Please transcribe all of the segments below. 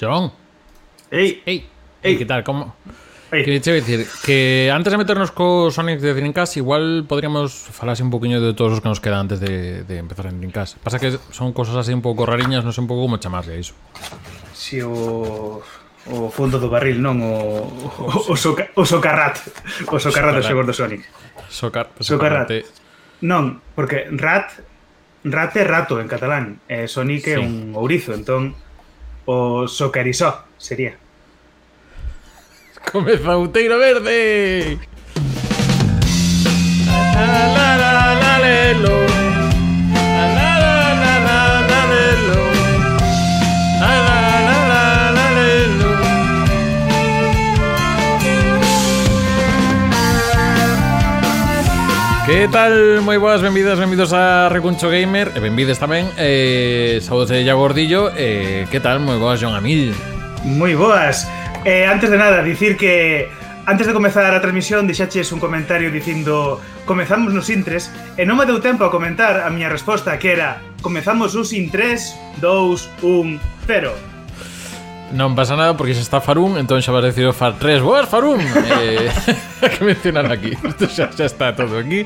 John. Ei. Ei. Ei. Que tal? Como... Ei. Que che decir que antes de meternos co Sonic de Dreamcast igual podríamos falarse un poquinho de todos os que nos quedan antes de, de empezar en Dreamcast. Pasa que son cosas así un pouco rariñas, non sei un pouco como chamarle a iso. Si o o fondo do barril, non o o, o, soca, o socarrat, o socarrat dos xogos do Sonic. Socar, socarrat. socarrat. Non, porque rat rat é rato en catalán, e Sonic é sí. un ourizo, entón O Socarizó sería. ¡Come Uteiro Verde! La, la, la, Que tal? Moi boas, benvidas, benvidos a Recuncho Gamer E benvides tamén eh, saúdos de Iago Gordillo eh, Que tal? Moi boas, John Amil Moi boas eh, Antes de nada, dicir que Antes de comezar a transmisión dixaches un comentario dicindo Comezamos nos intres E non me deu tempo a comentar a miña resposta que era Comezamos nos intres 2, 1, 0 Non pasa nada porque xa está Farun, Entón xa vas a decir o Far 3 Boas Farun! eh, Que mencionar aquí. Isto xa, xa está todo aquí.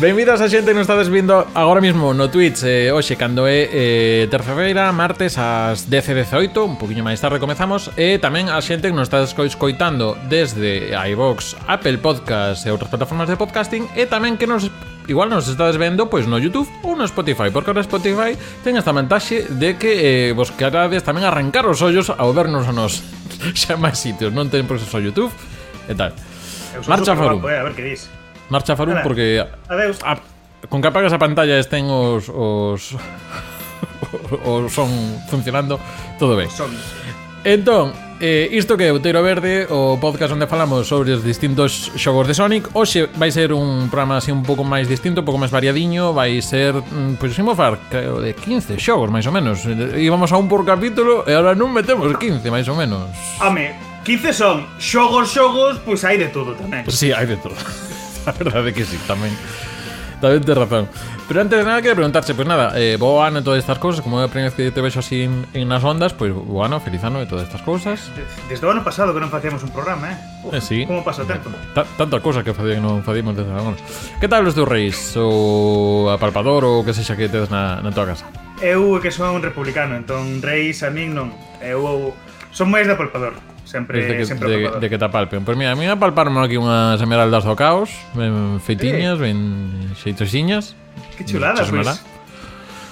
Benvidas a xente que nos estades vindo agora mesmo no Twitch eh, Oxe, cando é eh, terceira martes ás 10.18 Un poquinho máis tarde comezamos E tamén a xente que nos estades coitando Desde iVox, Apple Podcast e outras plataformas de podcasting E tamén que nos igual nos estades vendo pois no YouTube ou no Spotify, porque ahora Spotify ten esta vantaxe de que eh, vos querades tamén arrancar os ollos ao vernos a nos xa máis sitios, non ten proceso a YouTube e tal. Marcha foro. Eh, a ver que dis. Marcha Farun Nada. porque Adeus. A, con que apagas a pantalla estén os os o son funcionando todo ben. Son. Entón, eh, isto que é Outeiro Verde, o podcast onde falamos sobre os distintos xogos de Sonic Hoxe vai ser un programa así un pouco máis distinto, un pouco máis variadiño Vai ser, mm, pois pues, imos far, creo, de 15 xogos, máis ou menos Íbamos a un por capítulo e agora non metemos 15, máis ou menos Home, 15 son xogos, xogos, pois hai de todo tamén pues sí, hai de todo a verdade é que sí, tamén Tamén te razón Pero antes de nada, quero preguntarse, pois pues nada, eh, bo ano e todas estas cousas Como é a primeira vez que te vexo así en, en nas ondas Pois pues, bo ano, feliz ano e todas estas cousas Desde o ano pasado que non facíamos un programa, eh? Uf, eh sí. Como pasa eh, o tempo Ta Tanta cousa que facía que non facíamos desde agora Que tal os teus reis? O apalpador ou que sexa que tedes na, na tua casa? Eu que son un republicano, entón reis a min non Eu son máis de apalpador Sempre, Desde que, sempre de, de que te palpen Pois pues mira, a mí me palparme aquí unhas esmeraldas do caos Ben feitiñas, sí. ben xeitosiñas Que chulada, pois pues.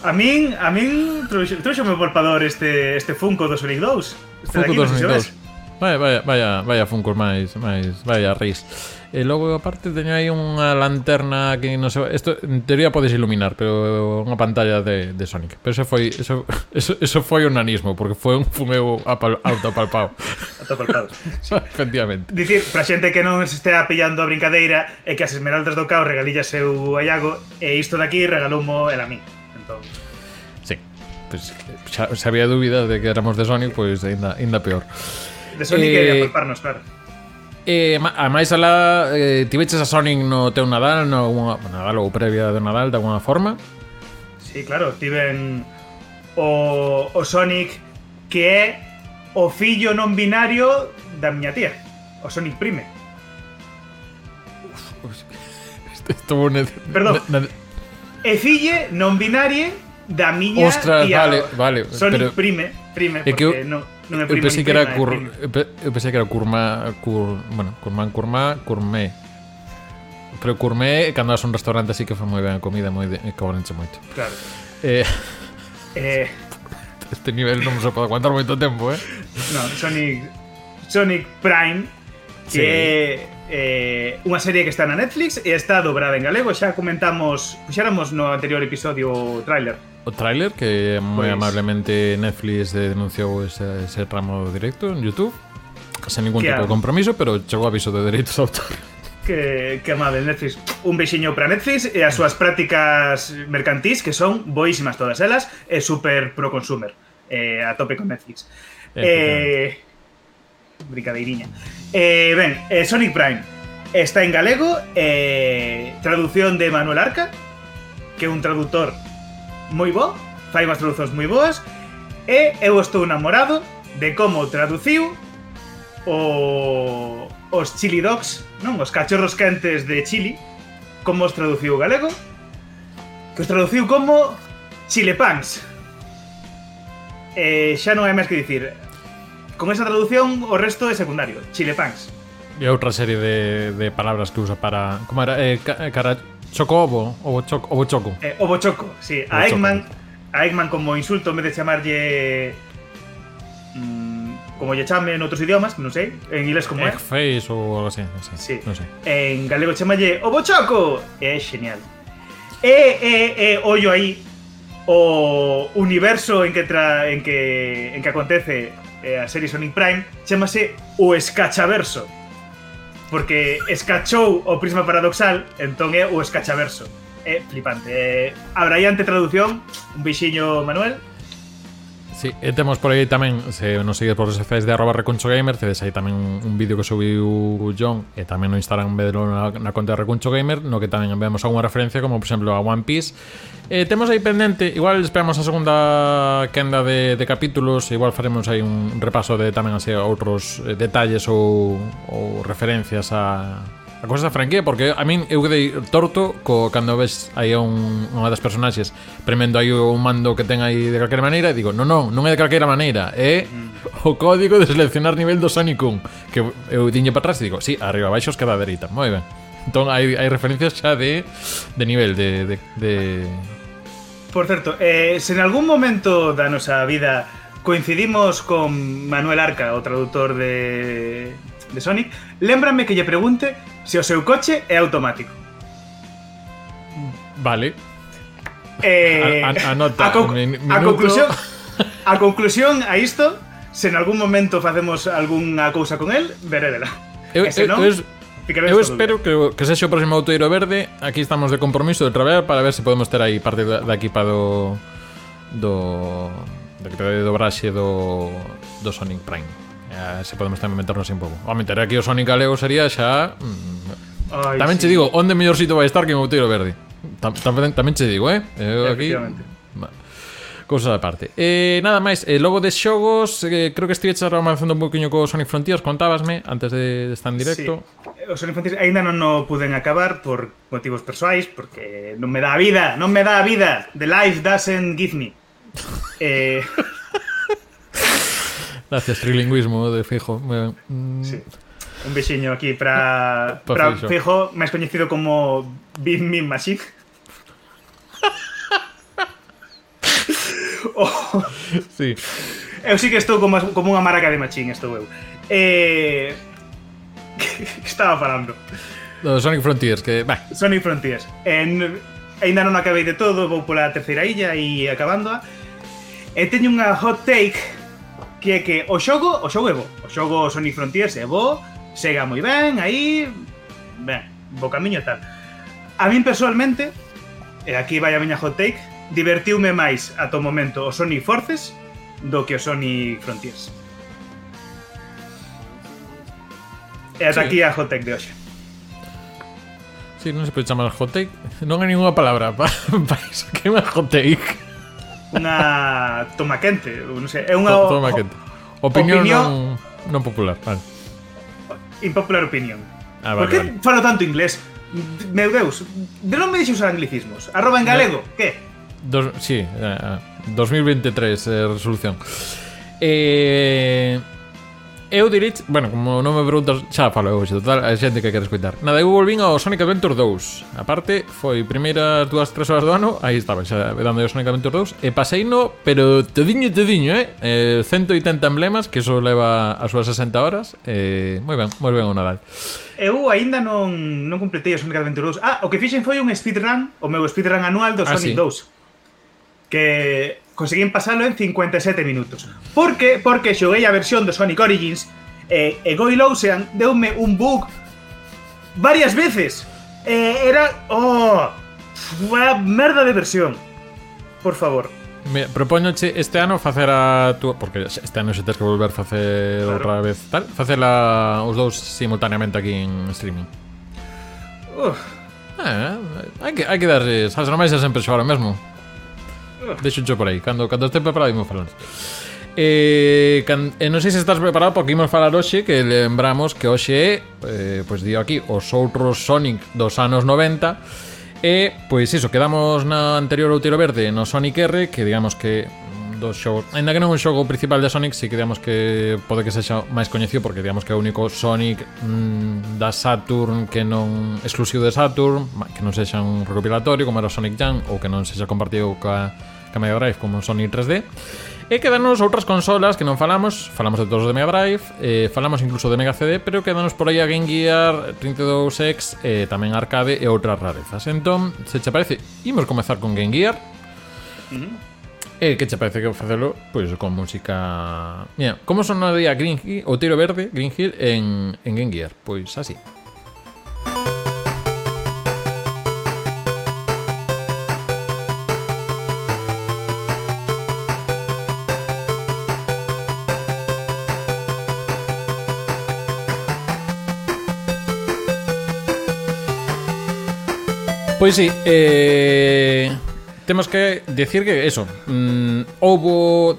A min, a min trouxo, trouxo meu palpador este, este Funko do Sonic 2 Este Funko do Sonic 2 Vaya, vaya, vaya, vaya funcos máis, máis, vaya ris. E logo aparte teño aí unha lanterna que non sei, isto en teoría podes iluminar, pero unha pantalla de, de Sonic. Pero eso foi eso, eso, eso foi un nanismo, porque foi un fumeu apal, autopalpado. autopalpado. sí. Efectivamente. Dicir, para xente que non se estea pillando a brincadeira, é que as esmeraldas do caos regalilla seu a Iago, e isto daqui regaloumo el a mí. Entón... Sí, pues, xa, xa había dúbidas de que éramos de Sonic, pois pues, ainda, ainda peor. De Sonic eh, e apartarnos, claro. Eh, a máis alá, eh, tiveches a Sonic no teu Nadal, no unha, Nadal ou previa do Nadal, de alguna forma? Sí, claro, tiven o, o Sonic que é o fillo non binario da miña tía, o Sonic Prime. Estuvo ne... Perdón. Ne, ne... E fille non binarie da miña Ostras, tía. vale, vale. Sonic pero... Prime, Prime, porque é que... non non é Eu prima pensei nin que era cur, prime. eu pe- eu pensei que era curma, cur, bueno, curmán, curmá, curmé. Pero curmé, cando a un restaurante así que foi moi ben a comida, moi de, cobranche moito. Claro. Eh, Eh, este nivel non se pode aguantar moito tempo, eh? no, Sonic Sonic Prime que Sí. eh, unha serie que está na Netflix e está dobrada en galego, xa comentamos, puxáramos no anterior episodio o tráiler. O tráiler que moi pues... amablemente Netflix denunciou ese, ese ramo directo en YouTube, sen ningún que tipo a... de compromiso, pero chegou aviso de dereitos de autor. Que, que amable Netflix. Un beixiño para Netflix e as súas prácticas mercantís que son boísimas todas elas e super pro consumer. Eh, a tope con Netflix. Eh, eh, brincadeiriña. Eh, ben, eh, Sonic Prime está en galego, eh, traducción de Manuel Arca, que é un traductor moi bo, fai unhas traduccións moi boas, e eu estou enamorado de como traduciu o, os chili dogs, non os cachorros quentes de chili, como os traduciu o galego, que os traduciu como chilepans. Eh, xa non hai máis que dicir, Con esa traducción, o resto es secundario. Chilepunks. Y otra serie de, palabras que usa para. ¿Cómo era? Eh, chocobo. Obochoco. Obochoco, eh, obochoco eh, sí. A, Eggman, a Eggman, como insulto, en vez de llamarle. Mmm, como lle chame en otros idiomas, no sé. En inglés, como Eggface o algo así. No sé, sí. No sé. En galego, chamalle Obochoco. Es genial. Eh, eh, eh, hoyo ahí. O universo en que, tra en que, en que acontece eh, a serie Sonic Prime, chamase O Escachaverso. Porque escachou o prisma paradoxal, entón é o escachaverso. É flipante. É abraiante traducción, un bixiño Manuel, Sí, e temos por aí tamén, se nos sigues por os FS de arroba Recuncho Gamer, tedes aí tamén un vídeo que subiu John e tamén no Instagram vedelo na, na conta de Recuncho Gamer, no que tamén vemos algunha referencia, como por exemplo a One Piece. E temos aí pendente, igual esperamos a segunda quenda de, de capítulos, igual faremos aí un repaso de tamén así outros eh, detalles ou, ou referencias a A cousa franquía porque a min eu quedei torto co cando ves aí un, unha das personaxes premendo aí un mando que ten aí de calquera maneira e digo, non, non, non é de calquera maneira, é mm. o código de seleccionar nivel do Sonic 1 que eu diño para atrás e digo, sí, arriba abaixo esquerda dereita, moi ben. Entón hai, hai referencias xa de, de nivel de, de, de... Por certo, eh, se en algún momento da nosa vida coincidimos con Manuel Arca, o traductor de, de Sonic, lembrame que lle pregunte se o seu coche é automático. Vale. Eh, a, a, anota a, conc min minuto. a conclusión a conclusión a isto se en algún momento facemos algunha cousa con el verédela eu, e senón, eu, eu, eu espero que, que sexe o próximo Outeiro Verde aquí estamos de compromiso de traballar para ver se podemos ter aí parte da, da equipa do do da equipa de dobraxe do, do Sonic Prime eh, se podemos tamén meternos un pouco. Home, meter aquí o Sonic Galego sería xa... Mm, Ay, tamén sí. che digo, onde mellor sitio vai estar que en Outeiro Verde? Tam, tamén, tamén che digo, eh? Eu aquí... Cousa da parte. Eh, nada máis, eh, logo de xogos, eh, creo que estive charlamazando un poquinho co Sonic Frontiers, contábasme antes de, de estar en directo. Sí. O Sonic Frontiers aínda non o puden acabar por motivos persoais, porque non me dá a vida, non me dá a vida. The life doesn't give me. Eh... Gracias, trilingüismo de Fijo. Mm. Sí. Un bexiño aquí para para Fijo. Fijo, máis coñecido como Big Min Machine. oh. Sí. Eu sí que estou como, como unha maraca de machín, estou eu. Eh, estaba falando? Do Sonic Frontiers, que... Bah. Sonic Frontiers. En, ainda non acabei de todo, vou pola terceira illa e acabándoa. E teño unha hot take que é que o xogo, o xogo é bo. O xogo Sonic Frontiers é bo, sega moi ben, aí, ben, bo camiño tal. A min personalmente, e aquí vai a miña hot take, divertiume máis ato momento o Sonic Forces do que o Sonic Frontiers. E ata sí. aquí a hot take de hoxe. Sí, non se pode chamar hot take. Non hai ninguna palabra para pa iso que é unha hot take unha toma quente, non sei, é unha to, toma quente. Opinión, opinión non, non popular, vale. Impopular opinión. Ah, vale, Por que vale. falo tanto inglés? Meu Deus, de non me deixe usar anglicismos. Arroba en galego, que? Dos, sí, eh, eh 2023, eh, resolución. Eh, Eu direct, bueno, como non me preguntas, xa falo eu, total, a xente que queres escoitar. Nada, eu volvín ao Sonic Adventure 2. A parte, foi primeiras dúas, tres horas do ano, aí estaba, xa dando o Sonic Adventure 2, e pasei no, pero todiño, todiño, eh? eh 180 emblemas, que iso leva as súas 60 horas, eh, moi ben, moi ben o Nadal. Eu aínda non, non completei o Sonic Adventure 2. Ah, o que fixen foi un speedrun, o meu speedrun anual do ah, Sonic sí. 2. Que conseguín pasalo en 57 minutos. Por que? Porque xoguei a versión do Sonic Origins e, e Goil Ocean deume un bug varias veces. E era... Oh, unha merda de versión. Por favor. Me propoñoche este ano facer a túa porque este ano se tes que volver facer claro. outra vez tal, facela os dous simultaneamente aquí en streaming. Uf. Ah, hai que hai que dar, sabes, non sempre xogar o mesmo. Deixo cho por aí, cando, cando este preparado imos falar E, can, eh, e non sei se estás preparado porque imos falar hoxe que lembramos que hoxe é, eh, pois digo aquí, os outros Sonic dos anos 90 e, pois iso, quedamos na anterior o tiro verde no Sonic R que digamos que dos xogos Ainda que non é un xogo principal de Sonic Si que digamos que pode que sexa máis coñecido Porque digamos que é o único Sonic mm, da Saturn Que non exclusivo de Saturn Que non sexa un recopilatorio como era Sonic Jam Ou que non sexa compartido ca marca Mega Drive como son Sony 3D E quedanos outras consolas que non falamos Falamos de todos de Mega Drive eh, Falamos incluso de Mega CD Pero quedanos por aí a Game Gear 32X eh, Tamén Arcade e outras rarezas Entón, se che parece, imos comezar con Game Gear uh -huh. E que che parece que facelo pois con música... Mira, como sonaría Green Hill, o tiro verde Green Hill en, en Game Gear? Pois así. Pois sí, eh, temos que decir que eso, mm, houbo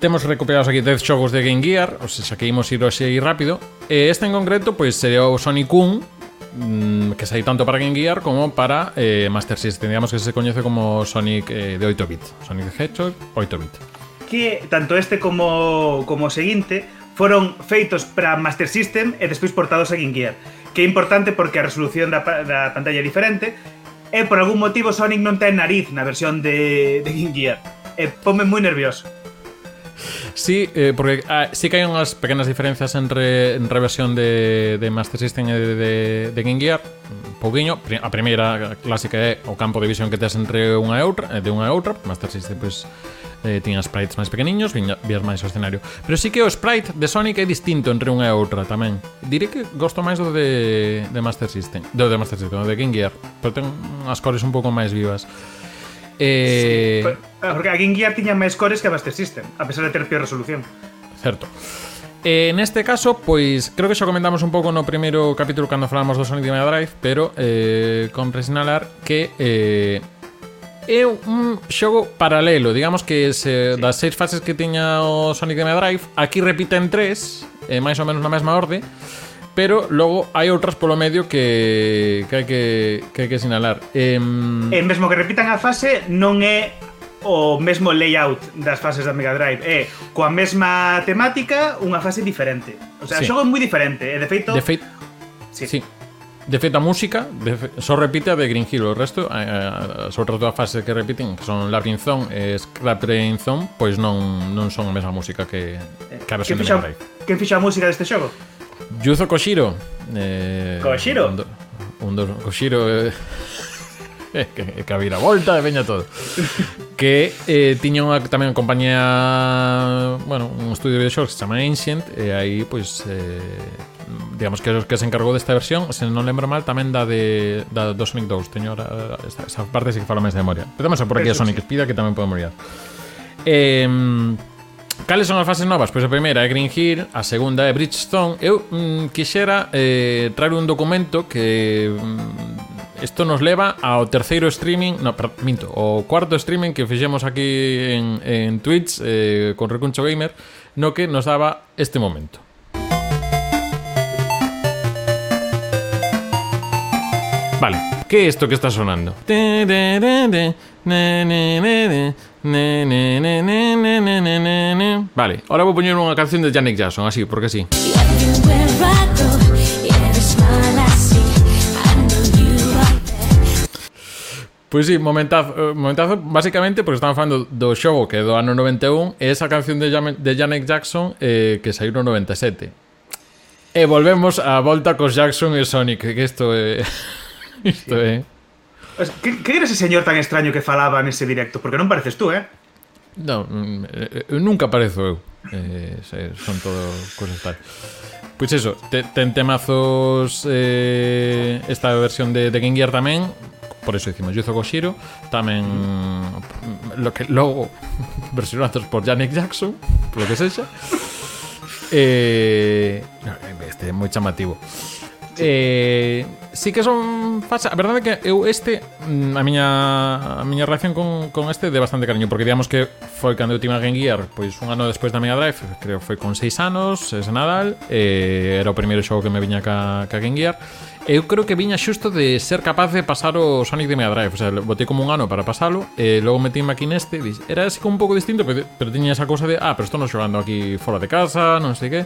temos recuperados aquí 10 xogos de Game Gear, ou seja, que imos ir hoxe aí rápido. E este en concreto, pois, sería o Sonic 1, mm, que sai tanto para Game Gear como para eh, Master System. Digamos que se coñece como Sonic eh, de 8 bit. Sonic Hedgehog 8 bit. Que tanto este como, como o seguinte foron feitos para Master System e despois portados a Game Gear. Que é importante porque a resolución da, da pantalla é diferente E por algún motivo Sonic non ten nariz na versión de, de Game Gear. E ponme moi nervioso. Sí, eh, porque ah, sí que hai unhas pequenas diferenzas entre en reversión de, de Master System e de, de, de Game Gear pouquiño, a primeira clásica é o campo de visión que tes entre unha e outra, eh, de unha e outra, Master System pois pues, eh, tiña sprites máis pequeniños, vías máis o escenario. Pero sí que o sprite de Sonic é distinto entre unha e outra tamén. Diré que gosto máis do de, de Master System, do de Master System, do de Game Gear, pero ten unhas cores un pouco máis vivas. Eh... Sí, porque a Game Gear tiña máis cores que a Master System, a pesar de ter peor resolución. Certo. Eh, neste caso, pois, creo que xa comentamos un pouco no primeiro capítulo cando falamos do Sonic de Mega Drive, pero eh, compre sinalar que eh, é un xogo paralelo, digamos que se, eh, sí. das seis fases que tiña o Sonic Mega Drive, aquí repiten tres, eh, máis ou menos na mesma orde, pero logo hai outras polo medio que, que hai que, que, hai que sinalar. Eh, e mesmo que repitan a fase, non é o mesmo layout das fases da Mega Drive é coa mesma temática unha fase diferente. O sea, sí. o xogo é moi diferente, e de feito De feito Sí. sí. De feito, a música de fe, só repite a de Green Hill. O resto, eh, eh as outras dúas fases que repiten, que son Labyrinth Zone e Scrap Train Zone, pois non, non son a mesma música que, que a versión fixa, de Mega Drive. fixa a música deste xogo? Yuzo Koshiro. Eh, Koshiro? Un, do, un dos, Koshiro... Eh, eh que, que a vira volta e veña todo. que eh, tiña unha tamén compañía, bueno, un estudio de videoxogos que se chama Ancient e aí pois eh, digamos que que se encargou desta versión, se non lembro mal, tamén da de da do Sonic 2. Teño ora, esa, esa parte sí que falo máis de memoria. Pero tamén por aquí Eso, a Sonic sí. Que tamén podemos olvidar. Eh, Cales son as fases novas? Pois a primeira é Green Hill, a segunda é Bridgestone. Eu mm, quixera eh, traer un documento que mm, isto nos leva ao terceiro streaming, no, per, minto, o cuarto streaming que fixemos aquí en, en Twitch eh, con Recuncho Gamer, no que nos daba este momento. Vale, que es isto que está sonando? Vale, ahora vou poñer unha canción de Janet Jackson, así, porque sí. Pois pues sí, momentazo, eh, momentazo básicamente porque estamos falando do xogo que é do ano 91 e esa canción de, de Janet Jackson eh, que saiu no 97. E volvemos á volta cos Jackson e Sonic, que isto é... Eh... Isto é... Que, que era ese señor tan extraño que falaba nese directo? Porque non pareces tú, eh? Non, mm, eh, nunca parezo eu. Eh, son todo cosas tal. Pois eso, te, ten temazos eh, esta versión de, de Game Gear tamén, por eso dicimos Yuzo Koshiro, tamén lo que logo versionados por Janet Jackson, por lo que sexa. eh, este é moi chamativo. Sí. Eh, sí que son facha. A verdade é que eu este mm, a miña a miña relación con, con este de bastante cariño, porque digamos que foi cando eu tive a Game Gear, pois un ano despois da Mega Drive, creo foi con 6 anos, ese Nadal, eh, era o primeiro xogo que me viña ca, ca Game Gear. Eu creo que viña xusto de ser capaz de pasar o Sonic de Mega Drive O sea, botei como un ano para pasalo E logo metíme aquí neste dis, Era así como un pouco distinto Pero, pero tiña esa cosa de Ah, pero estou non xogando aquí fora de casa Non sei que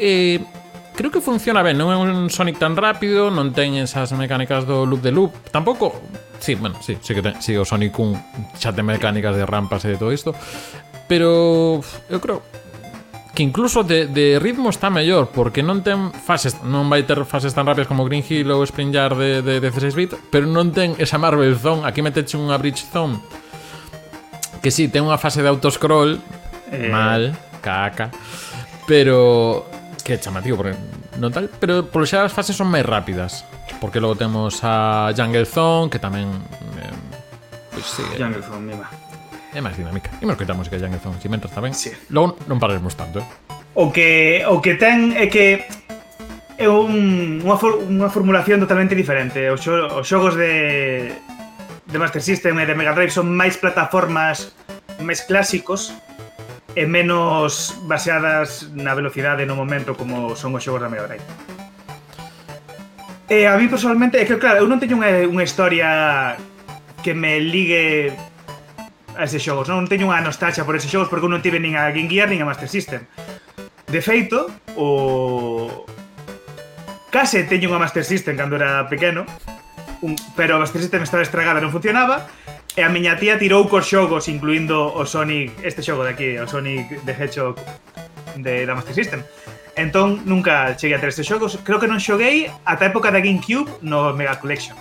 E eh, Creo que funciona ben, non é un Sonic tan rápido, non ten esas mecánicas do loop de loop, tampouco... Sí, bueno, sí, sí que ten, sí, o Sonic 1 xa ten mecánicas de rampas e de todo isto, pero eu creo que incluso de, de ritmo está mellor porque non ten fases, non vai ter fases tan rápidas como Green Hill ou Spring Yard de, de, de 16 bit, pero non ten esa Marvel Zone, aquí meteche unha Bridge Zone que sí, ten unha fase de autoscroll eh... mal, caca pero que é chamativo porque non tal, pero polo xa as fases son máis rápidas, porque logo temos a Jungle Zone, que tamén eh, pois pues, sí, eh. Jungle Zone, mima. É máis dinámica. Imos quitar música de Jungle Zone, si mentras tamén. Sí. Logo non pararemos tanto, eh. O que o que ten é que é un, unha, for, unha formulación totalmente diferente. Os, xo, os xogos de, de Master System e de Mega Drive son máis plataformas máis clásicos e menos baseadas na velocidade no momento como son os xogos da Mega Drive. E a mí personalmente, é que claro, eu non teño unha, unha historia que me ligue a ese xogos, non, non teño unha nostalgia por ese xogos porque eu non tive nin a Game Gear nin a Master System. De feito, o case teño unha Master System cando era pequeno, un... pero a Master System estaba estragada, non funcionaba, E a miña tía tirou cos xogos, incluindo o Sonic, este xogo de aquí, o Sonic de Hedgehog de, da Master System. Entón, nunca cheguei a ter estes xogos. Creo que non xoguei ata a época da GameCube no Mega Collection.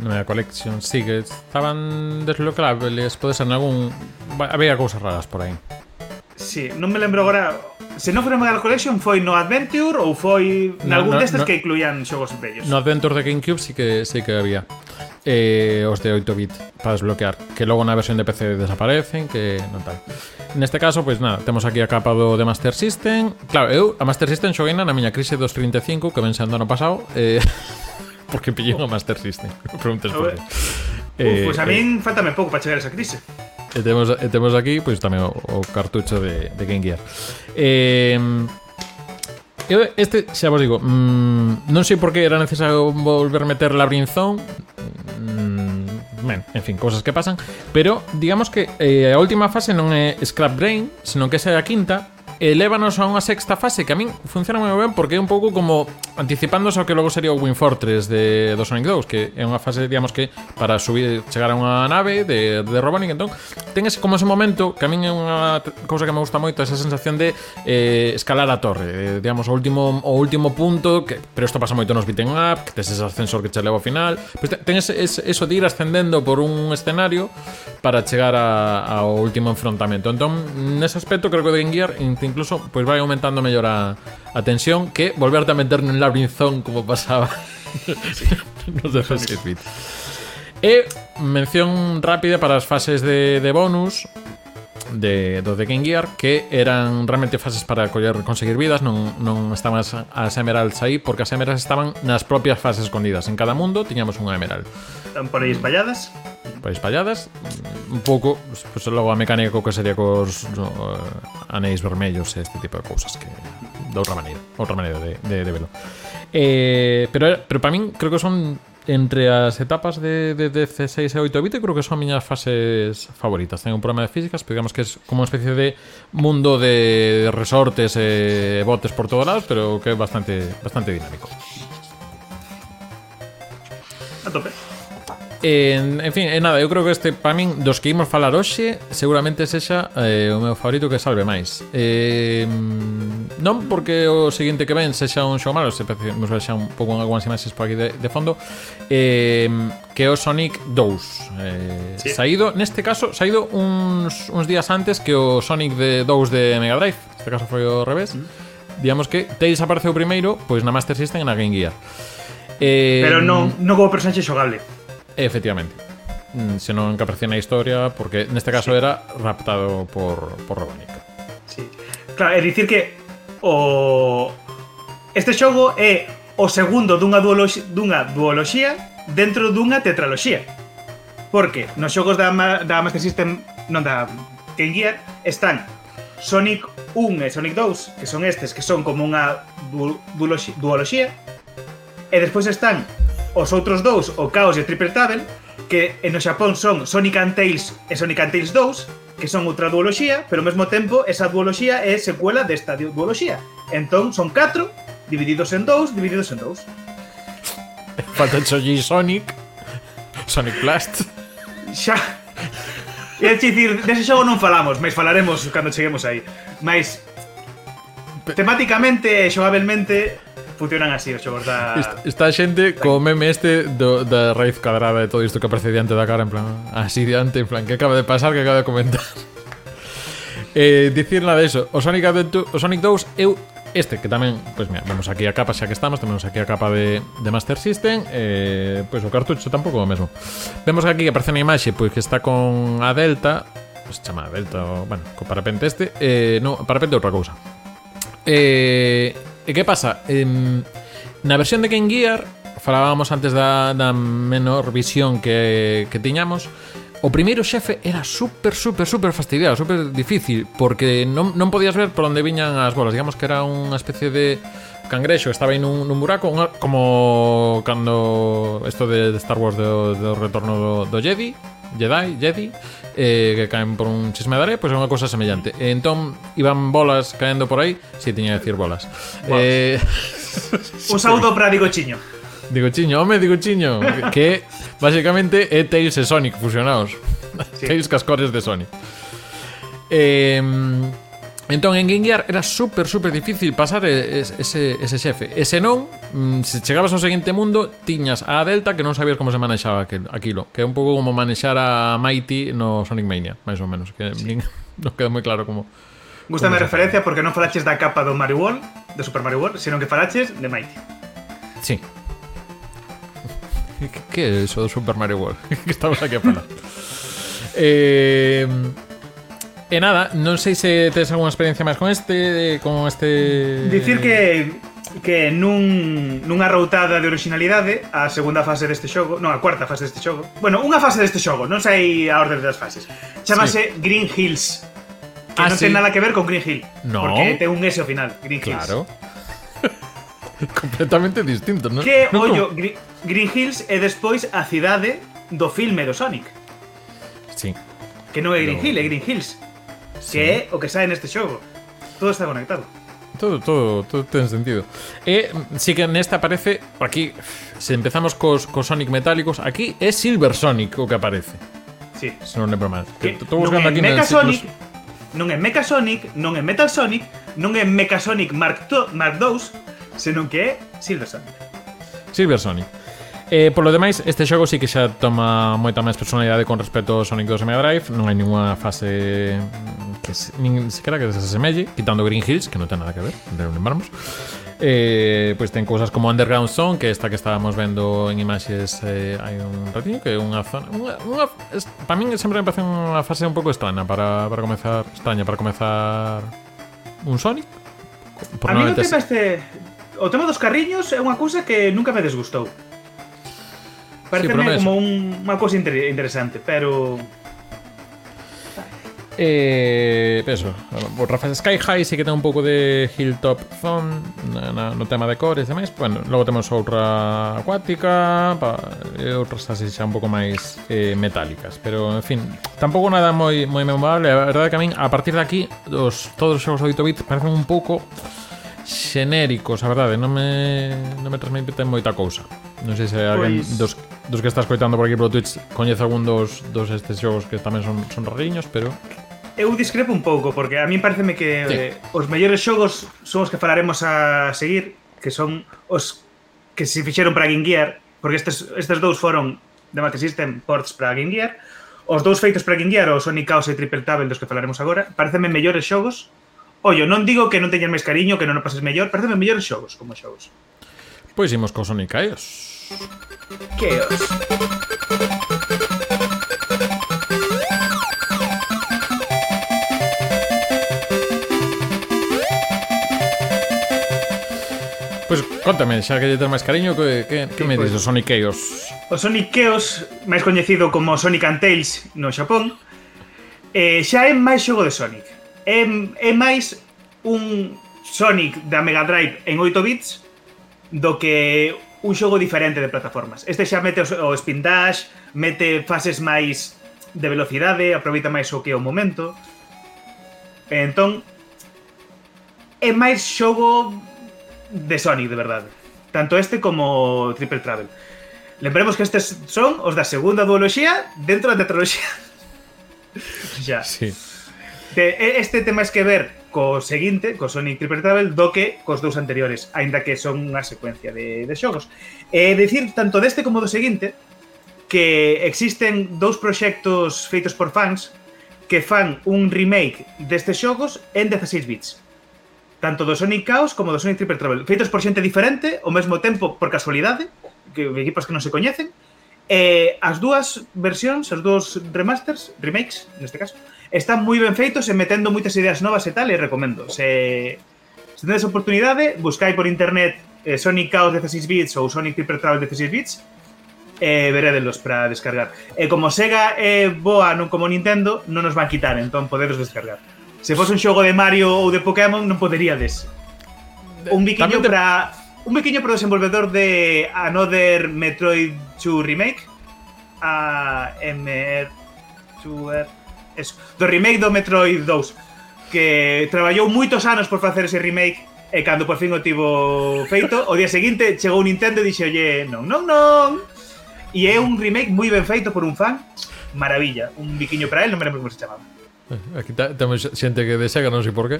No Mega Collection, sí, que estaban desbloqueables, podes ser algún... Había cousas raras por aí. Sí, non me lembro agora se non foi no Mega Collection foi no Adventure ou foi nalgún no, no, destes no, que incluían xogos bellos. No Adventure de GameCube sí que sí que había eh, os de 8 bit para desbloquear, que logo na versión de PC desaparecen, que non tal. Neste caso, pois nada, temos aquí a capa do de Master System. Claro, eu a Master System xoguei na miña crise dos 35 que vensando ano pasado, eh, porque pillei unha Master System. Preguntas por qué. Eh, pois pues a min eh, faltame pouco para chegar a esa crise. E temos, e temos aquí pois tamén o, o cartucho de, de Game Gear. Eh, eu este xa vos digo, mmm, non sei por que era necesario volver meter labrinzón. Mmm, ben, en fin, cousas que pasan, pero digamos que eh, a última fase non é Scrap Brain, senón que esa é a quinta, Eh, Elévanos a unha sexta fase que a min funciona moi ben porque é un pouco como anticipándose ao que logo sería o Win Fortress de, do Sonic 2 que é unha fase, digamos que, para subir chegar a unha nave de, de Robotnik entón, ten ese, como ese momento que a min é unha cousa que me gusta moito esa sensación de eh, escalar a torre eh, digamos, o último, o último punto que, pero isto pasa moito nos beat'em up que tes ese ascensor que che leva ao final pues ten ese, ese, eso de ir ascendendo por un escenario para chegar a, ao último enfrontamento entón, nese aspecto creo que o Game Gear incluso, pues va aumentando mayor a, tensión que volverte a meter en un laberinzón como pasaba. No sé pues, sí. Eh, mención rápida para las fases de bonus. de, do The Game Gear que eran realmente fases para coller, conseguir vidas, non, non estaban as, as emeralds aí porque as emeralds estaban nas propias fases escondidas. En cada mundo tiñamos unha emerald. Están por aí espalladas? Por aí espalladas, un pouco, pues, logo a mecánica co que sería cos no, uh, anéis vermellos e este tipo de cousas que de outra maneira, outra maneira de, de, de velo. Eh, pero, pero para min creo que son entre as etapas de, de 16 e 8 bit 20 creo que son miñas fases favoritas. Ten un programa de físicas pero digamos que é como unha especie de mundo de resortes e botes por todos lados pero que é bastante bastante dinámico. A tope. En, en fin, e nada, eu creo que este para min dos que imos falar hoxe seguramente sexa eh, o meu favorito que salve máis. Eh, non porque o seguinte que ven sexa un xogo malo, se percibimos xa un pouco en algunhas imaxes por aquí de, de fondo, eh, que o Sonic 2. Eh, sí. Saído, neste caso, saído uns, uns días antes que o Sonic de 2 de Mega Drive. Neste caso foi o revés. Mm. Digamos que Tails apareceu primeiro, pois na Master System e na Game Gear. Eh, Pero non, non como personaxe xogable. Efectivamente. Mm, se non que aparecía na historia, porque neste caso sí. era raptado por, por Robotnik. Sí. Claro, é dicir que o este xogo é o segundo dunha, duolox... dunha duoloxía dentro dunha tetraloxía. Porque nos xogos da, Ma... da Master System, non da Game Gear, están Sonic 1 e Sonic 2, que son estes, que son como unha du... duoloxía, e despois están Os outros dous, o Chaos e o Triple Trouble, que no Xapón son Sonic and Tails e Sonic and Tails 2, que son outra duoloxía, pero ao mesmo tempo esa duoloxía é secuela desta duoloxía. Entón son 4 divididos en 2, divididos en 2. Falta Choji Sonic, Sonic Blast. Xa, É dicir, dese xogo non falamos, mas falaremos cando cheguemos aí. Mais temáticamente e xogabelmente funcionan así os xogos da... Esta, xente co meme este do, da raíz cadrada e todo isto que aparece diante da cara, en plan, así diante, en plan, que acaba de pasar, que acaba de comentar. eh, dicir nada de eso, o Sonic, Adventure, o Sonic 2 eu Este, que tamén, pois pues mira, vemos aquí a capa xa que estamos Temos aquí a capa de, de Master System eh, Pois o cartucho tampouco o mesmo. Vemos que aquí que aparece na imaxe Pois que está con a Delta Se chama a Delta, o, bueno, co parapente este eh, Non, parapente outra cousa. Eh, E que pasa? Eh, na versión de Game Gear falábamos antes da, da menor visión que, que tiñamos O primeiro xefe era super, super, super fastidiado, super difícil Porque non, non podías ver por onde viñan as bolas Digamos que era unha especie de cangrexo Estaba aí nun, nun buraco unha, Como cando isto de, de Star Wars do, do retorno do, do Jedi Jedi, Jedi eh, que caen por un chisme de área, pois pues é unha cousa semellante. E entón, iban bolas caendo por aí, si sí, tiña que decir bolas. Wow. Eh... un saúdo para Digo Chiño. Digo Chiño, home, Digo Chiño, que basicamente é Tails e Sonic fusionados. Sí. Tails cascores de Sonic. Eh, Entón en Game Gear era super super difícil pasar ese, ese xefe. E se non, mm, se chegabas ao seguinte mundo Tiñas a Delta que non sabías como se manexaba aquilo Que é un pouco como manexar a Mighty no Sonic Mania máis ou menos Que sí. non queda moi claro como Gústame a referencia porque non falaches da capa do Mario World De Super Mario World, senón que falaches de Mighty. Sí. Que é iso do Super Mario World? que estamos aquí a falar. Eh... E nada, non sei se tes algunha experiencia máis con este, con este... Dicir que que nun, nunha routada de originalidade a segunda fase deste xogo, non, a cuarta fase deste xogo. Bueno, unha fase deste xogo, non sei a orde das fases. Chamase sí. Green Hills. Que ah, non sí? ten nada que ver con Green Hill, no. porque ten un S ao final, Green Hills. Claro. Completamente distinto, non? Que no, ollo, Gr Green Hills é despois a cidade do filme do Sonic. Sí. Que non é Green Hill, é Green Hills sí. que é o que sae neste xogo. Todo está conectado. Todo, todo, todo ten sentido. E mm, si que nesta aparece aquí, se empezamos cos, cos Sonic metálicos, aquí é Silver Sonic o que aparece. Sí. Se non lembro mal. Estou buscando aquí Mecha Sonic, non é Mecha Sonic, non é Metal Sonic, non é Mecha Sonic Mark, to, Mark 2, senón que é Silver Sonic. Silver Sonic. Eh, por lo demais, este xogo sí que xa toma moita máis personalidade con respecto ao Sonic 2 Mega Drive, non hai ninguna fase que se, nin sequera que se asemelle, quitando Green Hills, que non ten nada que ver, lembramos. Eh, pois pues ten cousas como Underground Zone, que esta que estábamos vendo en imaxes eh, hai un ratiño, que é unha zona... Unha, unha, es, para min sempre me parece unha fase un pouco extraña para, para comezar... Extraña para comezar un Sonic. Por a mí no te este... O tema dos carriños é unha cousa que nunca me desgustou. Parece sí, como un, unha cousa inter interesante, pero... Eh, eso, Rafa Sky High sí que ten un pouco de Hilltop Zone na, na, no tema de cores e demais. bueno, Logo temos outra acuática pa, eh, e outras así xa un pouco máis eh, metálicas. Pero, en fin, tampouco nada moi, moi memorable. A verdade que a min, a partir de aquí, os, todos os xogos 8-bit parecen un pouco xenéricos, a verdade eh. Non me, non me transmiten moita cousa Non sei se alguén pues... dos dos que estás coitando por aquí por Twitch coñece algún dos, dos estes xogos que tamén son, son rariños, pero... Eu discrepo un pouco, porque a mí pareceme que sí. eh, os mellores xogos son os que falaremos a seguir, que son os que se fixeron para Game Gear, porque estes, estes dous foron de Master System ports para Game Gear, os dous feitos para Game Gear, o Sonic Chaos e Triple Table dos que falaremos agora, pareceme mellores xogos. Ollo, non digo que non teñan máis cariño, que non o pases mellor, pareceme mellores xogos como xogos. Pois imos co Sonic Chaos. Chaos. Pois pues, contame, xa que lle tes máis cariño Que, que, que sí, me pues, dis do Sonic Chaos? O Sonic Chaos, máis coñecido como Sonic and Tails no Xapón eh, Xa é máis xogo de Sonic É, é máis un Sonic da Mega Drive en 8 bits do que un xogo diferente de plataformas. Este xa mete o, spin dash, mete fases máis de velocidade, aproveita máis o que é o momento. E entón, é máis xogo de Sonic, de verdade. Tanto este como Triple Travel. Lembremos que estes son os da segunda duoloxía dentro da tetraloxía. Xa. Sí. E- Este máis que ver co seguinte, co Sonic Triple Travel, do que cos dous anteriores, aínda que son unha secuencia de, de xogos. É dicir tanto deste como do seguinte que existen dous proxectos feitos por fans que fan un remake destes xogos en 16 bits. Tanto do Sonic Chaos como do Sonic Triple Travel. Feitos por xente diferente, ao mesmo tempo por casualidade, que equipos que non se coñecen, eh, as dúas versións, as dúas remasters, remakes, neste caso, están moi ben feitos e metendo moitas ideas novas e tal, e recomendo. Se, se tenedes oportunidade, buscai por internet eh, Sonic Chaos 16 bits ou Sonic Triple Travel 16 bits e veredelos para descargar. E como Sega é boa non como Nintendo, non nos van quitar, entón podedes descargar. Se fose un xogo de Mario ou de Pokémon, non poderíades. Un biquiño te- para un biquiño para o desenvolvedor de Another Metroid 2 Remake a MR2 eso, do remake do Metroid 2 que traballou moitos anos por facer ese remake e cando por fin o tivo feito o día seguinte chegou Nintendo e dixolle non, non, non e é un remake moi ben feito por un fan. Maravilla, un biquiño para él, non me lembro como se chamaba. Eh, aquí temos xente que de Sega, non sei por qué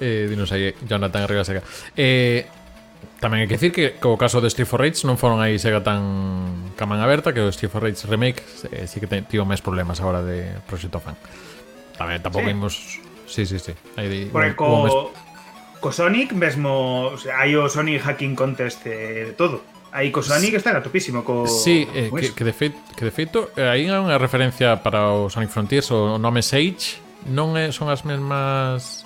eh, Dinos aí, Jonathan Arriba Sega. Eh, Tamén hai que dicir que co caso de Street for Rage non foron aí Sega tan caman aberta que o Street for Rage Remake eh, sí que tivo máis problemas agora de Proxecto Fan. Tamén tampouco sí. imos... Sí, sí, sí. Aí de... Porque co... Mes... co Sonic mesmo o sea, hai o Sonic Hacking Contest eh, de todo. Aí co Sonic sí. está gatopísimo co Sí, eh, co que, que, de feito, que de feito eh, aí hai unha referencia para o Sonic Frontiers o nome Sage non é, son as mesmas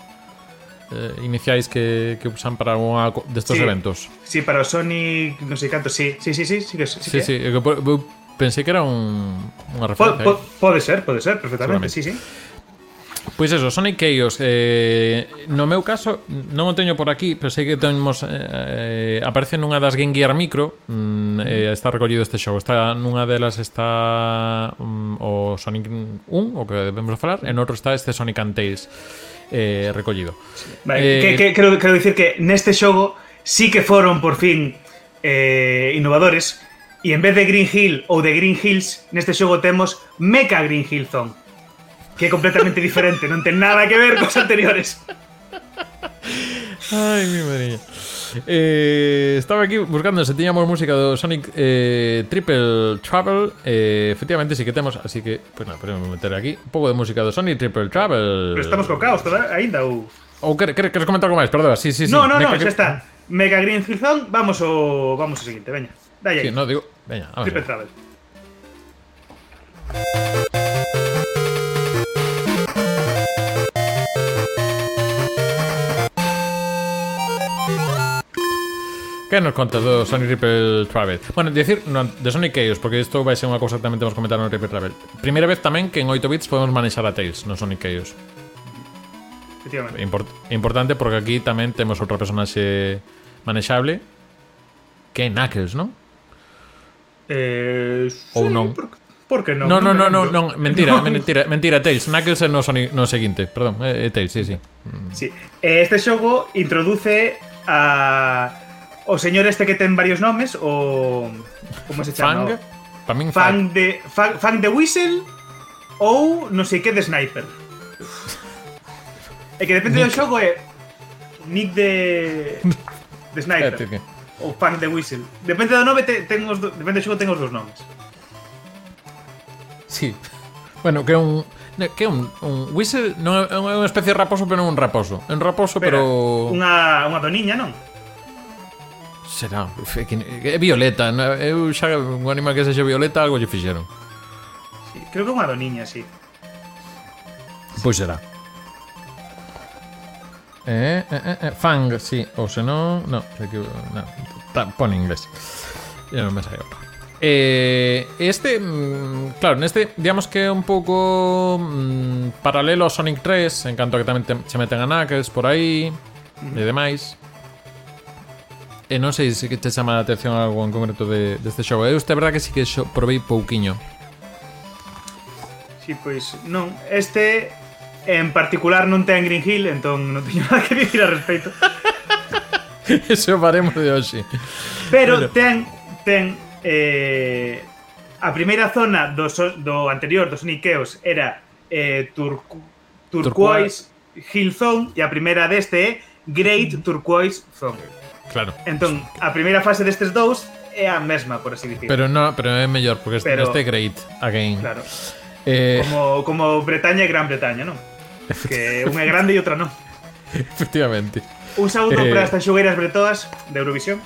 eh, iniciais que, que usan para unha destos sí, eventos. Sí, para o Sonic, non sei canto, sí, sí, sí, sí, sí, que, sí, sí, que sí. Eh, eu, eu pensei que era un, unha referencia. Po, po, pode ser, pode ser, perfectamente, sí, sí. Pois eso, Sonic Chaos eh, No meu caso, non o teño por aquí Pero sei que temos eh, Aparece nunha das Game Gear Micro mm, eh, Está recollido este xogo está, Nunha delas está mm, O Sonic 1, o que debemos falar En outro está este Sonic and Tails eh, Recollido Vale, Eh, que, que, que neste xogo sí que foron por fin eh, innovadores e en vez de Green Hill ou de Green Hills, neste xogo temos Mecha Green Hill Zone que é completamente diferente, non ten nada que ver cos anteriores. Ai, mi madriña Eh, estaba aquí buscando se tiñamos música do Sonic eh, Triple Travel eh, Efectivamente sí que temos Así que, pues nada, podemos meter aquí Un pouco de música do Sonic Triple Travel Pero estamos co caos toda, ainda ou... Ou queres comentar algo máis? Perdón, sí, sí, sí no, no, no, xa que- está. Mega Green Hill Zone, vamos ao vamos ao seguinte, veña. Dai aí. Sí, no, digo, veña, vamos Triple ver. Que nos contas do Sonic Ripple Travel? Bueno, decir, no, de Sonic Chaos, porque isto vai ser unha cousa que tamén temos que comentar no Ripple Travel. Primeira vez tamén que en 8 bits podemos manexar a Tails no Sonic Chaos. Efectivamente. Import, importante porque aquí tamén temos outro personaxe manexable que é Knuckles, non? Eh, Ou sí, non? Por, por que non? Non, non, non, non, non, mentira, no. mentira, mentira, Tails. Knuckles é no, Sonic, no seguinte, perdón, é, é Tails, sí, sí. Sí. Eh, este xogo introduce a O señor este que ten varios nomes, o... Como se chama? Fang? Tamén Fang. Fang de, Fang, Fang de Whistle ou non sei que de Sniper. É que depende Nick. do xogo é Nick de... de Sniper. ou Fang de Whistle. Depende do nome, te, ten os do, depende do xogo ten os dos nomes. Sí. Bueno, que é un... Que é un, un whistle non é unha especie de raposo, pero non un raposo. É un raposo, pero... pero... Unha, unha doniña, non? Será, é, que, é Violeta, eu xa un animal que sexa Violeta algo lle fixeron. Sí, creo que unha doniña, sí. Pois será. Eh, eh, eh, eh, fang, sí, ou senón, no, sei que, no, ta, pon inglés. Eu non me saio. Eh, este, claro, neste, digamos que é un pouco mm, paralelo ao Sonic 3, en canto a que tamén te, se meten a Knuckles por aí mm -hmm. e demais. E non sei se te chama a atención algo en concreto de, deste de xogo. Eu este, a verdad, que sí que xo, provei pouquiño. Sí, pois non. Este en particular non ten Green Hill, entón non teño nada que dicir al respecto. Eso faremos de hoxe. Pero, Pero... ten ten eh, a primeira zona do, so, do anterior dos Niqueos era eh, turcu, Turquoise, Turquoise Hill Zone e a primeira deste é Great mm. Turquoise Zone. Claro. Entón, a primeira fase destes dous é a mesma, por así dicir. Pero no, pero é mellor porque este, Pero- este é great again. claro, Eh, como, como Bretaña e Gran Bretaña, non? Que unha é grande e outra non. efectivamente. Un saúdo Eh. para estas xogueiras bretoas de Eurovisión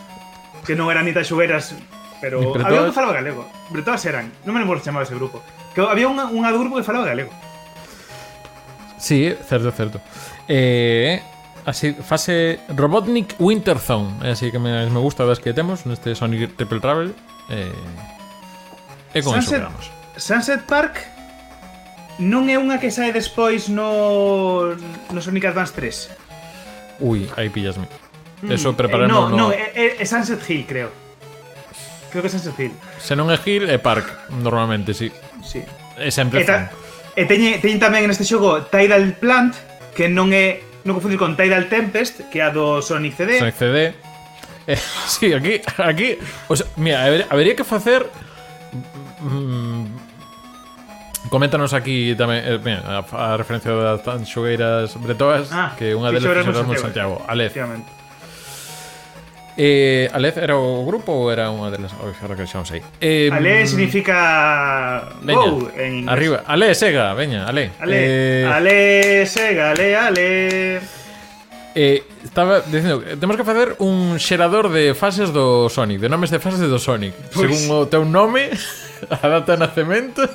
Que non eran ni tan xogueiras Pero bretoas. había un que falaba galego Bretoas eran, non me lembro se chamaba ese grupo Que había unha, unha do grupo que falaba galego Sí, certo, certo. Eh, así, fase Robotnik Winter Zone. É así que me, me gusta das que temos neste Sonic Triple Travel. Eh, e con Sunset, eso Sunset Park non é unha que sae despois no, no Sonic Advance 3. Ui, aí pillasme. Mm, eso eh, preparando. No, no, no é, é Sunset Hill, creo. Creo que é Sunset Hill. Se non é Hill, é Park, normalmente, sí. Sí. É sempre e, ta, e teñen, teñen tamén neste xogo Tidal Plant, que non é Non confundir con Tidal Tempest Que é a do Sonic CD Sonic CD. Eh, sí, aquí, aquí, o sea, mira, haber- habería que facer mm, Coméntanos aquí tamén eh, mira, a, a referencia das tan xogueiras bretoas Ah, que unha delas fixeras no Santiago. Santiago, Alez. Efectivamente. Eh, Alef era o grupo ou era unha delas? Oi, agora que xa non sei. Eh, Ale significa veña, go en inglés. Arriba. Ale, sega, veña, ale. Ale, eh, ale sega, ale, ale. Eh, estaba dicindo que temos que facer un xerador de fases do Sonic, de nomes de fases do Sonic. Pois. Según o teu nome, a data de nacemento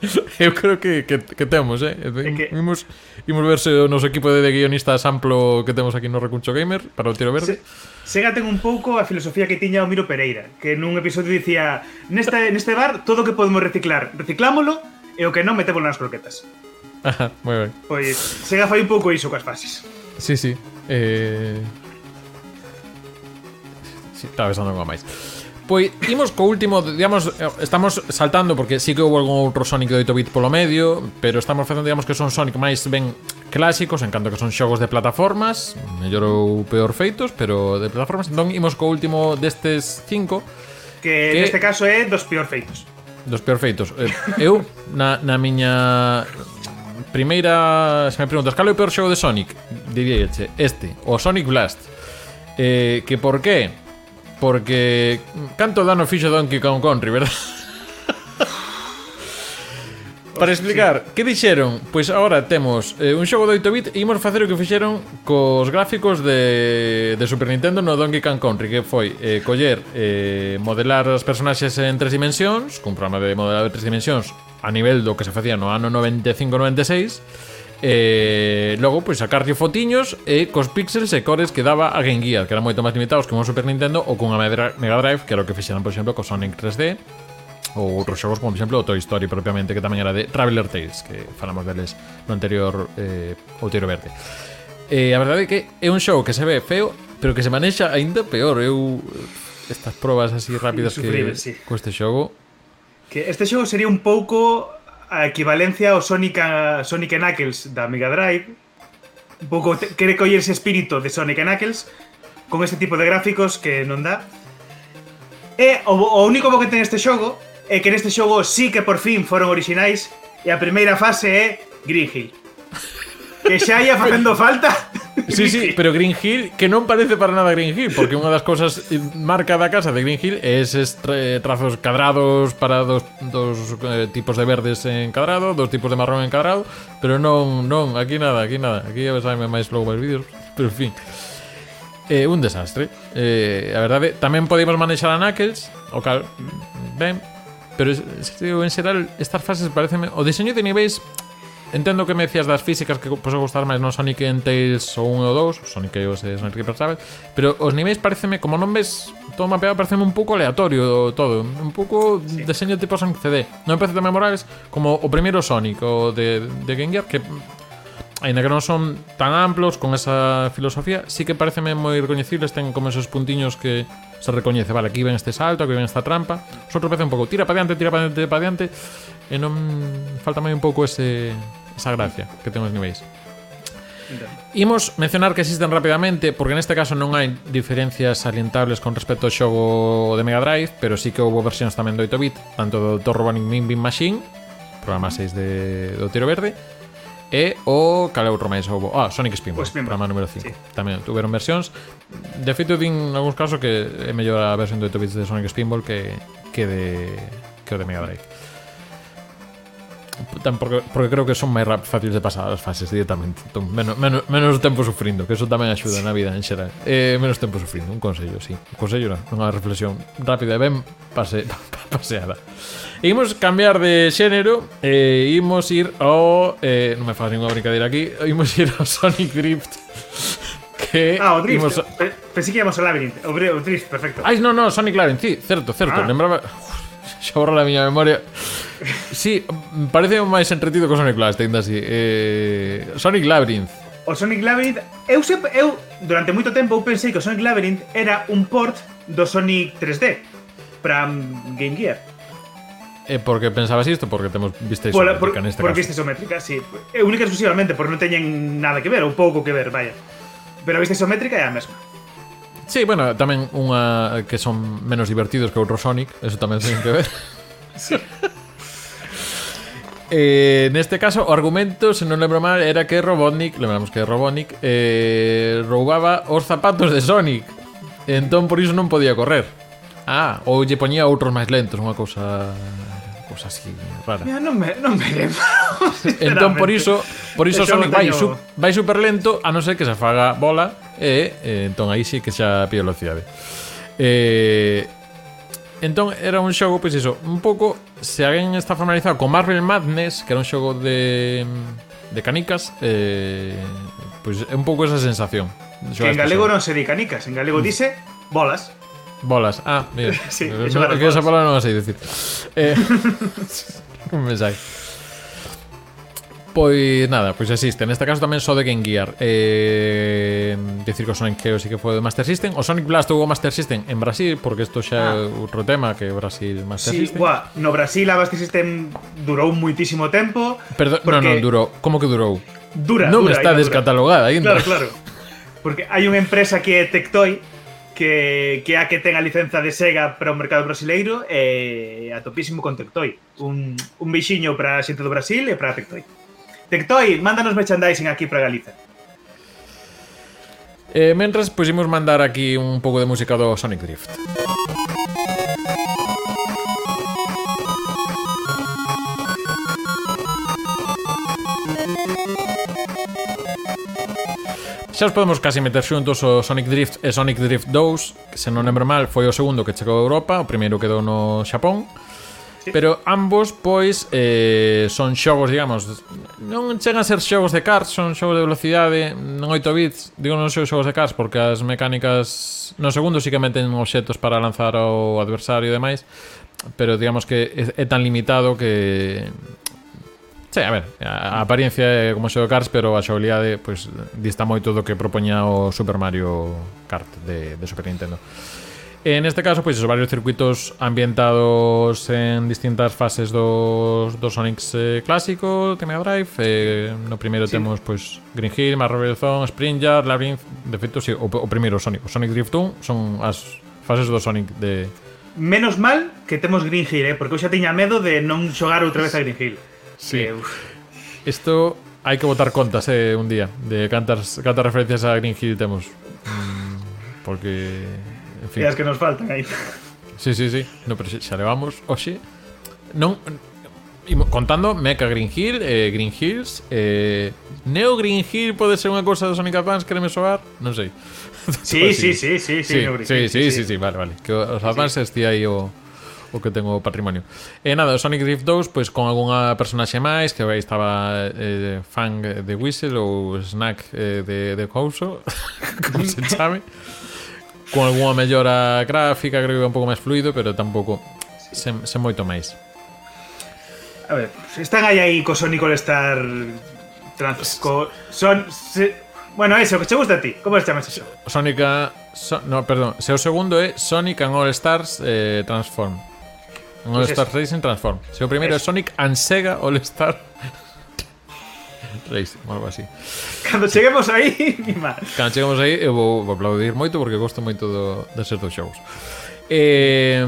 Eu creo que, que, que temos, eh? Que... Imos, imos ver se o noso equipo de guionistas amplo que temos aquí no Recuncho Gamer para o tiro verde. Se, sega ten un pouco a filosofía que tiña o Miro Pereira, que nun episodio dicía neste, neste bar todo o que podemos reciclar, reciclámolo e o que non metemos nas croquetas. Ajá, moi ben. Pois Sega fai un pouco iso coas fases. Sí, sí. Eh... Sí, estaba pensando algo máis. Pois imos co último, digamos, estamos saltando porque sí que houve algún outro Sonic de 8 bit polo medio, pero estamos facendo digamos que son Sonic máis ben clásicos, en canto que son xogos de plataformas, mellor ou peor feitos, pero de plataformas, entón imos co último destes cinco que, que neste caso é dos peor feitos. Dos peor feitos. Eh, eu na na miña primeira, se me preguntas cal é o peor xogo de Sonic, diríache este, o Sonic Blast. Eh, que por qué? Porque canto dano fixo Donkey Kong Country, verdad? Para explicar, sí. que dixeron? Pois agora temos eh, un xogo de 8 bit e imos facer o que fixeron cos gráficos de, de Super Nintendo no Donkey Kong Country, que foi eh, coller, eh, modelar as personaxes en tres dimensións, cun programa de modelado de tres dimensións a nivel do que se facía no ano 95-96, eh, logo, pois, sacarlle fotiños e cos pixels e cores que daba a Game Gear, que eran moito máis limitados que un Super Nintendo ou cunha Mega Drive, que era o que fixeran, por exemplo, co Sonic 3D, ou outros xogos como, por exemplo, o Toy Story propiamente, que tamén era de Traveler Tales, que falamos deles no anterior eh, o Tiro Verde. Eh, a verdade é que é un xogo que se ve feo, pero que se manexa aínda peor. Eu eh, estas probas así rápidas que sí. co este xogo que este xogo sería un pouco a equivalencia ao Sonic, Sonic Knuckles da Mega Drive. Un pouco te- quere ese espírito de Sonic Knuckles con este tipo de gráficos que non dá. E o, o único bo que ten este xogo é que neste xogo sí que por fin foron orixinais e a primeira fase é Green. Que xa ia facendo falta. Sí, sí, pero Green Hill Que non parece para nada Green Hill Porque unha das cousas marca da casa de Green Hill É eses eh, trazos cadrados Para dos, dos eh, tipos de verdes en cadrado Dos tipos de marrón en cadrado Pero non, non, aquí nada, aquí nada. Aquí a saberme máis logo os vídeos Pero en fin. Eh, un desastre. Eh, A verdade, tamén podemos manexar a Knuckles O cal, ben Pero en xeral, estas fases pareceme O diseño de niveis entendo que me decías das físicas que posso gustar máis non Sonic and Tails ou 1 ou 2, Sonic e os Sonic Reaper, sabes? Pero os niveis pareceme, como non ves todo mapeado, pareceme un pouco aleatorio todo, un pouco sí. deseño tipo Sonic CD. Non me parece tan memorables como o primeiro Sonic o de, de Game Gear que Ainda que non son tan amplos con esa filosofía, sí que pareceme moi recoñecibles, ten como esos puntiños que se recoñece, vale, aquí ven este salto, aquí ven esta trampa. Os outros parece un pouco, tira para diante, tira para diante, tira para diante. E non falta moi un pouco ese esa gracia que ten os niveis. Imos mencionar que existen rapidamente porque neste caso non hai diferencias salientables con respecto ao xogo de Mega Drive pero sí que houve versións tamén do 8 bit tanto do Dr. Robin Min Bin Machine programa 6 de, do Tiro Verde e o cal é outro máis houve ah, Sonic Spinball, programa número 5 sí. tamén tuveron versións de feito din algúns casos que é mellor a versión do 8 bits de Sonic Spinball que, que de que o de Mega Drive tan porque, porque creo que son máis rap fáciles de pasar as fases directamente. Entón, menos, menos, menos tempo sufrindo, que eso tamén axuda na vida en xeral. Eh, menos tempo sufrindo, un consello, sí. Un consello, non, unha reflexión rápida e ben pase, paseada. E imos cambiar de xénero e eh, imos ir ao... Eh, non me faz ninguna brincadeira aquí. Imos ir ao Sonic Drift. que ah, o Drift. Imos... Pensei que íamos ao Labyrinth. O, o Drift, perfecto. Ai, non, non, Sonic Labyrinth, sí, certo, certo. Ah. Lembraba... xa borra a miña memoria. Sí, parece máis entretido que o Sonic Blast, ainda así. Eh, Sonic Labyrinth. O Sonic Labyrinth, eu se, eu durante moito tempo eu pensei que o Sonic Labyrinth era un port do Sonic 3D para Game Gear. E eh, por que pensabas isto? Porque temos vista isométrica por, neste por, caso. Porque vista isométrica, sí. E única exclusivamente, porque non teñen nada que ver, ou pouco que ver, vaya. Pero a vista isométrica é a mesma. Sí, bueno, tamén unha que son menos divertidos que outro Sonic, eso tamén ten que ver. sí. Eh, neste caso, o argumento, se non lembro mal, era que Robotnik, lembramos que Robotnik, eh, roubaba os zapatos de Sonic. Entón, por iso non podía correr. Ah, ou lle poñía outros máis lentos, unha cousa cousa así rara. Mira, non me, non me lembro. entón por iso, por iso Sonic vai, teño... su, vai super lento a non ser que se faga bola e eh, entón aí sí que xa pide velocidade. Eh, entón era un xogo pois iso, un pouco se alguén está familiarizado con Marvel Madness, que era un xogo de de canicas, eh, pois é un pouco esa sensación. Que en galego non se di canicas, en galego mm. dice bolas. Bolas. Ah, mira. Sí, eso no, que esa palabra non a sei dicir. Eh, un mensaje. Pois nada, pois existe. Neste caso tamén só de Game Gear. Eh, decir que o Sonic Geo sí que foi de Master System. O Sonic Blast houve Master System en Brasil, porque isto xa é ah. outro tema que Brasil Master sí, System. Guá, no Brasil a Master System durou muitísimo tempo. Perdón, porque... non, non, durou. Como que durou? Dura, Non dura, está ainda descatalogada ainda. Claro, claro. Porque hai unha empresa que é Tectoy que, que a que ten a licenza de SEGA para o mercado brasileiro e a topísimo con Tectoy. Un, un bixiño para a xente do Brasil e para Tectoy. Tectoy, mándanos merchandising aquí para Galiza. Eh, mentres, pois, imos mandar aquí un pouco de música do Sonic Drift. Música Xa os podemos casi meter xuntos o Sonic Drift e Sonic Drift 2, que se non lembro mal foi o segundo que chegou a Europa, o primeiro quedou no Xapón. Sí. Pero ambos, pois, eh, son xogos, digamos Non chegan a ser xogos de cars Son xogos de velocidade Non 8 bits Digo non son xogos de cars Porque as mecánicas No segundo sí que meten obxetos para lanzar ao adversario e demais Pero digamos que é, é tan limitado que Sí, a ver, a, a apariencia é como se o Cars, pero a xogabilidade pois, dista moito do que propoña o Super Mario Kart de, de Super Nintendo. En este caso, pois, esos varios circuitos ambientados en distintas fases dos, dos Sonics eh, clásico de Mega Drive. Eh, no primeiro sí. temos pois, Green Hill, Marvel Zone, Spring Yard, Labyrinth... De feito, sí, o, o primeiro Sonic, o Sonic Drift 1 son as fases do Sonic de... Menos mal que temos Green Hill, eh, porque eu xa tiña medo de non xogar outra vez a Green Hill. Sí. Eh, Isto hai que botar contas eh, un día de cantas cantas referencias a Green Hill temos. Mm, porque en fin. E as que nos faltan aí. Sí, sí, sí. No, pero xa levamos hoxe non contando Mecha Green Hill, eh, Green Hills, eh, Neo Green Hill pode ser unha cousa do Sonic Advance, quereme soar, non sei. Sí, sí, sí, sí, sí, sí, sí, sí, sí, sí, sí, sí, sí, sí, sí, sí, sí, sí, sí, sí, o que tengo patrimonio. E nada, o Sonic Drift 2 pois con algunha personaxe máis, que aí estaba eh, Fang de Whistle ou Snack eh, de, de Couso, como se chame. con algunha mellora gráfica, creo que un pouco máis fluido, pero tampouco sen, sen moito máis. A ver, están aí aí co Sonic All Star trans, co, son se, Bueno, eso, que te gusta a ti. Como se chama eso? Sonic... So, no, perdón. Se o segundo é Sonic and All Stars eh, Transform. Un All-Star Racing Transform. Se o primeiro é Sonic and Sega All-Star Racing, algo así. Cando cheguemos aí, mima. Cando cheguemos aí, eu eh, vou, vou aplaudir moito porque gosto moito do, de ser dos xogos. Eh,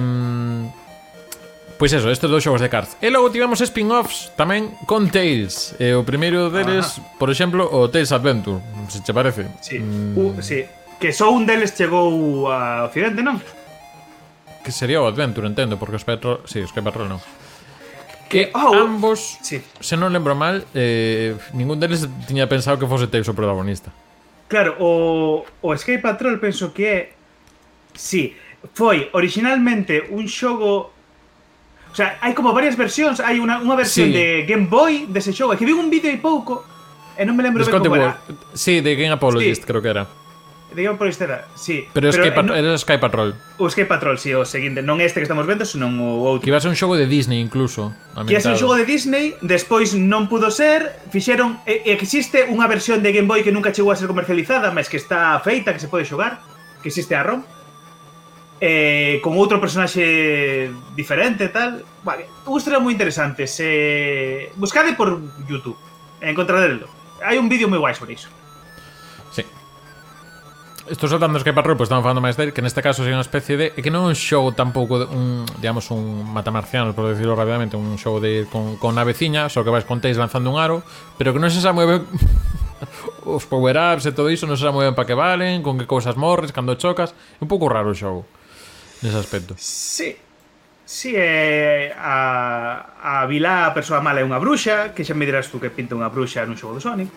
Pois eso, estes dos xogos de cards. E logo tivemos spin-offs tamén con Tales. E o primeiro deles, Ajá. por exemplo, o Tales Adventure, se che parece. Sí. Mm. Uh, sí. Que só un deles chegou a Occidente, non? que sería o Adventure, entendo, porque o Sky Patrol, sí, o Sky Patrol non. Que oh, ambos, sí. se non lembro mal, eh, ningún deles tiña pensado que fose Tails o protagonista. Claro, o, o Escape Patrol penso que é... Sí, foi originalmente un xogo O sea, hai como varias versións, hai unha, unha versión sí. de Game Boy dese xogo, é que vi un vídeo hai pouco e non me lembro ben como era. Sí, de Game Apologist sí. creo que era digamos por Estela, sí. Pero, pero que Pat non, Sky Patrol. O Sky Patrol, sí, o seguinte. Non este que estamos vendo, senón o outro. Que iba a ser un xogo de Disney incluso. Ambientado. Que ia ser un xogo de Disney, despois non pudo ser, fixeron... E, existe unha versión de Game Boy que nunca chegou a ser comercializada, mas que está feita, que se pode xogar, que existe a ROM. Eh, con outro personaxe diferente e tal. Vale, unha historia moi interesante. Se... Buscade por YouTube. Encontrarelo. Hai un vídeo moi guai sobre iso estou saltandos que Patrol, pois pues, estamos falando máis del, que neste caso sería unha especie de... que non é un show tampouco, de, un, digamos, un matamarciano, por decirlo rápidamente, un show de con, con veciña, só que vais con teis lanzando un aro, pero que non se sabe moi ben os power-ups e todo iso, non se sabe moi ben para que valen, con que cousas morres, cando chocas, é un pouco raro o show nese aspecto. Sí, Si sí, é eh, a, a vilá a persoa mala é unha bruxa Que xa me dirás tú que pinta unha bruxa nun xogo de Sonic.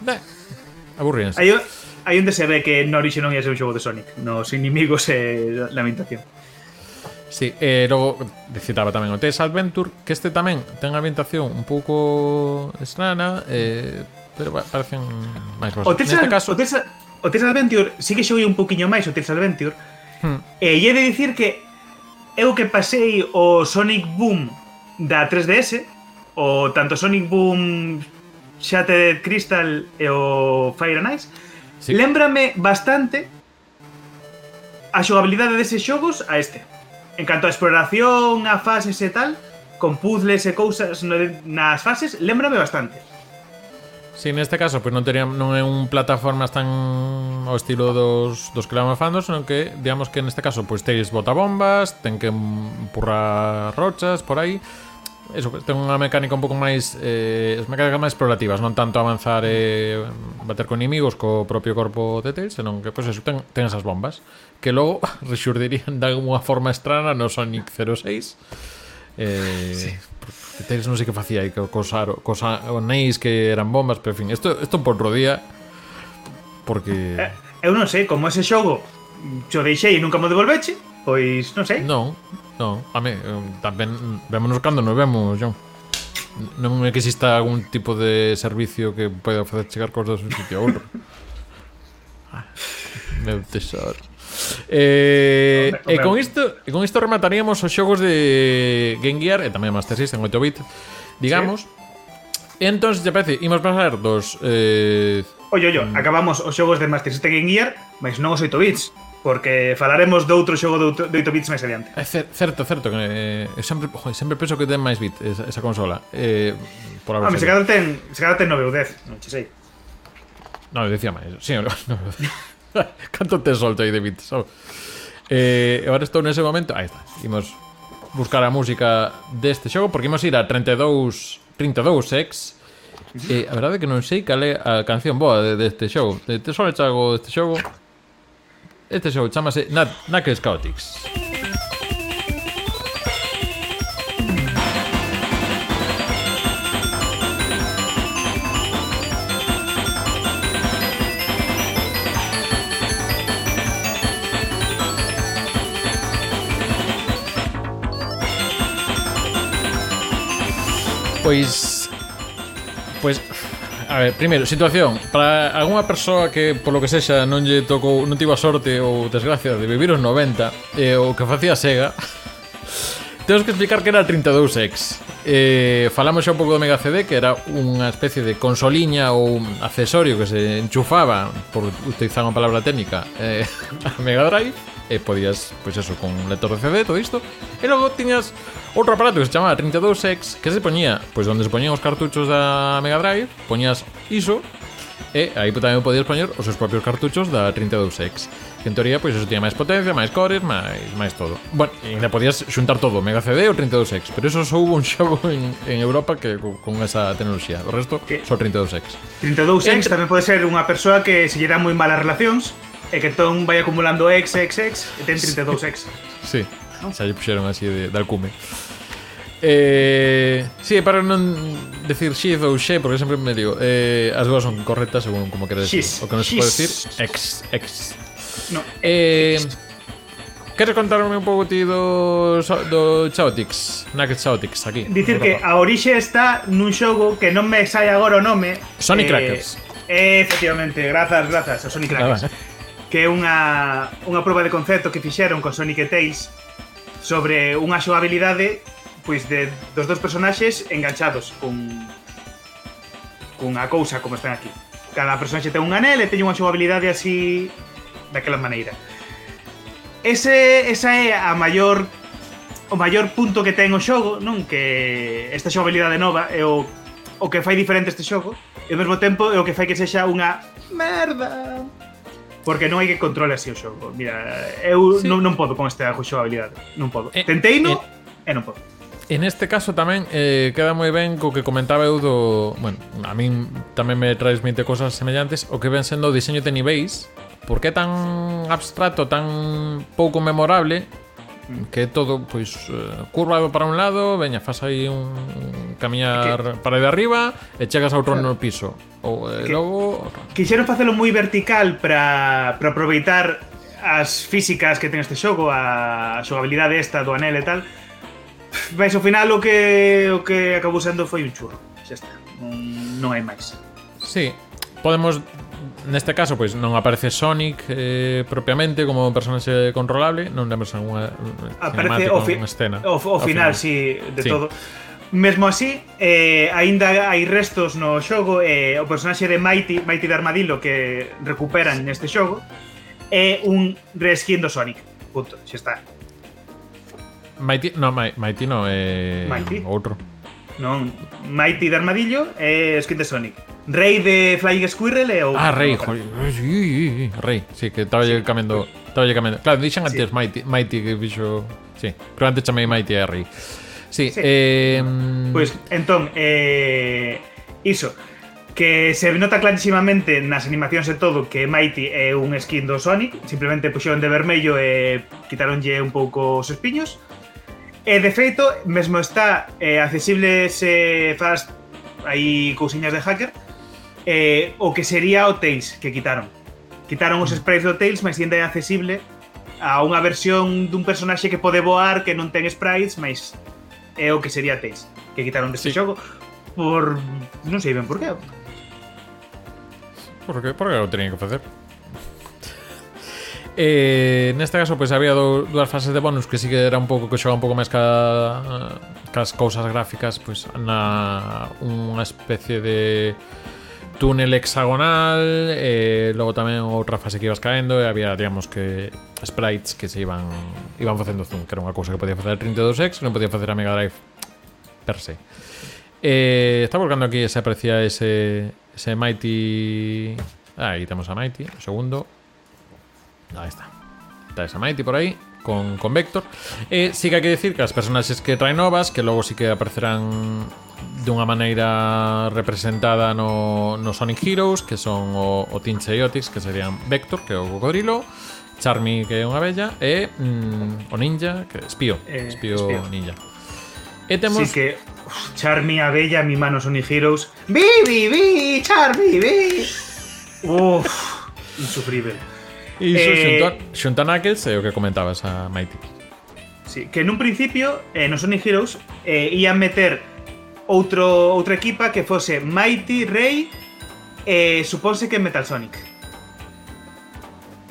Ben, aburríanse Aí, aí onde se ve que no orixe non ia ser un xogo de Sonic. Nos inimigos e la lamentación. Sí, e eh, logo citaba tamén o Tales Adventure, que este tamén ten a ambientación un pouco estrana, eh, pero parecen máis rosas. O Tales, Neste caso... o Tales, o Tales Adventure sí que xoguei un poquinho máis o Tales Adventure, hmm. e eh, he de dicir que eu que pasei o Sonic Boom da 3DS, o tanto Sonic Boom Shattered Crystal e o Fire and Ice, Sí. Lembrame bastante a xogabilidade deses xogos a este. En canto a exploración, a fases e tal, con puzzles e cousas nas fases, lembrame bastante. Si, sí, neste caso, pois non tería, non é un plataformas tan ao estilo dos, dos que levamos fando, senón que, digamos que neste caso, pois teis botabombas, ten que empurrar rochas por aí, eso, pues, ten unha mecánica un pouco máis eh, as mecánicas máis explorativas, non tanto avanzar e eh, bater con inimigos co propio corpo de Tails, senón que pois pues, eso, ten, ten esas bombas que logo rexurdirían de alguma forma estrana no Sonic 06. Eh, sí. Tails non sei que facía aí cosa, cosa anéis que eran bombas, pero en fin, isto isto por outro día porque eh, eu non sei como ese xogo xo deixei e nunca me devolveche Pois non sei. Non, non. A mí, tamén vémonos cando nos vemos, John. Non é que exista algún tipo de servicio que poida facer chegar cosas dun sitio a outro. Ah. Meu tesoro. Eh, e eh, con isto, e con isto remataríamos os xogos de Game Gear e tamén Master System 8 bit, digamos. ¿Sí? E entón, se te parece, imos pasar dos... Eh... Oye, oye, acabamos os xogos de Master System Game Gear, mas non os 8 bits porque falaremos de outro xogo de 8 bits máis adiante. É certo, certo que eh, eu sempre, jo, sempre penso que ten máis bit esa, esa consola. Eh, por algo. Ah, se cada ten, se cada ten 9 ou 10, non che sei. No, decía máis. Sí, no, no. Canto te solto aí de bits, sabe? Eh, agora estou nese momento, aí está. Imos buscar a música deste xogo porque imos ir a 32 32X. Eh, a verdade é que non sei cal é a canción boa deste de, de xogo. Te, te só algo deste xogo. Este show chamase Knuckles Chaotix. Pois Pois A ver, primeiro, situación. Para algunha persoa que, polo que sexa, non lle tocou Non tivo a sorte ou desgracia de vivir os 90 E o que facía Sega Temos que explicar que era 32X eh, Falamos xa un pouco do Mega CD Que era unha especie de consoliña ou un accesorio Que se enchufaba Por utilizar unha palabra técnica eh, A Mega Drive E podías, pois pues eso, con un lector de CD, todo isto E logo tiñas outro aparato que se chamaba 32X que se poñía, pois onde se poñían os cartuchos da Mega Drive, poñías iso e aí tamén podías poñer os seus propios cartuchos da 32X. Que en teoría, pois, eso tiña máis potencia, máis cores, máis, máis todo. Bueno, e ainda podías xuntar todo, Mega CD ou 32X, pero eso só houve un xogo en, en Europa que con esa tecnoloxía. O resto, só 32X. 32X tamén pode ser unha persoa que se lle dan moi malas relacións, e que entón vai acumulando X, X, X, e ten 32X. Sí. Xa lle puxeron así de, de alcume. Eh, sí, para non decir X ou she, porque sempre me digo, eh, as dúas son correctas según como queres decir. O que non se pode decir, ex, ex. No. Eh, Queres contarme un pouco ti do, do Chaotix, Naked Chaotix aquí? Dicir que a orixe está nun xogo que non me sai agora o nome Sonic eh, Crackers eh, Efectivamente, grazas, grazas, o Sonic Crackers ah, Que é unha, unha proba de concepto que fixeron con Sonic e Tails sobre unha xogabilidade pois de dos dous personaxes enganchados cun cunha cousa como están aquí. Cada personaxe ten un anel e teñe unha xogabilidade así daquela maneira. Ese, esa é a maior o maior punto que ten o xogo, non? Que esta xogabilidade nova é o, o que fai diferente este xogo e ao mesmo tempo é o que fai que sexa unha merda porque non hai que controle así o xogo. Mira, eu sí. non, non podo con esta xogabilidade, non podo. Eh, Tenteino eh, e non podo. En este caso tamén eh, queda moi ben co que comentaba eu do... Bueno, a min tamén me transmite cosas semellantes o que ven sendo o diseño de niveis porque é tan abstracto, tan pouco memorable que é todo pois eh, curva para un lado, veña, fas aí un camiñar que, para de arriba e chegas a outro no piso. Ou eh, que, logo quixeron facelo moi vertical para para aproveitar as físicas que ten este xogo, a xogabilidade esta do anel e tal. Vais ao final o que o que acabou sendo foi un churro, xa está. Non, non hai máis. Sí, podemos neste caso pois non aparece Sonic eh, propiamente como personaxe controlable, non lembro se unha eh, aparece o, fi escena. O, o final, final, si de sí. todo. Mesmo así, eh, aínda hai restos no xogo eh, o personaxe de Mighty, Mighty de Armadillo que recuperan neste xogo é un reskin do Sonic. Punto, xa está. Mighty, no, Mighty no, eh, Mighty? outro. Non, Mighty de Armadillo é eh, skin de Sonic. Rei de Flying Squirrel e o... Ah, Rei, joder. Sí, Rei, sí, que estaba sí. cambiando... Estaba cambiando. Claro, dixen antes sí. Mighty, Mighty, que fixo... Sí, pero antes chamei Mighty a Rei. Sí, sí. eh... Pois, pues, entón, eh... Iso, que se nota clarísimamente nas animacións e todo que Mighty é un skin do Sonic, simplemente puxeron de vermello e quitaronlle un pouco os espiños. E de feito, mesmo está eh, accesible se faz aí cousiñas de hacker, eh, o que sería o Tails que quitaron. Quitaron os mm. sprites do Tails, mas ainda é accesible a unha versión dun personaxe que pode voar, que non ten sprites, mas é o que sería Tails, que quitaron deste sí. xogo por non sei ben por qué. Por que, por que o tenían que facer? Eh, neste caso, pois había do, dúas fases de bonus que sí que era un pouco que xogaba un pouco máis ca, cas cousas gráficas, pois na unha especie de túnel hexagonal e logo tamén outra fase que ibas caendo e había, digamos que sprites que se iban iban facendo zoom, que era unha cousa que podía facer a 32X que non podía facer a Mega Drive per se. Eh, está volcando aquí se aprecia ese, ese Mighty. Ah, Ahí tenemos a Mighty. Un segundo. Ahí está. Está esa Mighty por aí. Con, con Vector. Eh, sí que hai que decir que as personaxes que traen novas, que logo sí que aparecerán dunha maneira representada no, no Sonic Heroes, que son o, o Tinche e Otix, que serían Vector, que é o cocodrilo, Charmy, que é unha bella, e mm, o Ninja, que é Espío, Eh, Espío, Espío. Ninja. E temos... Sí que uf, Charmy a Bella, mi mano Sonic Heroes. Vi, vi, Charmy, vi. Uf, insufrible. Iso Eh, xunto, a- xunto a Knuckles é o que comentabas a Mighty. Sí, que en un principio, eh, no Sonic Heroes, eh, ian meter outro outra equipa que fose Mighty, Rey e supónse que Metal Sonic.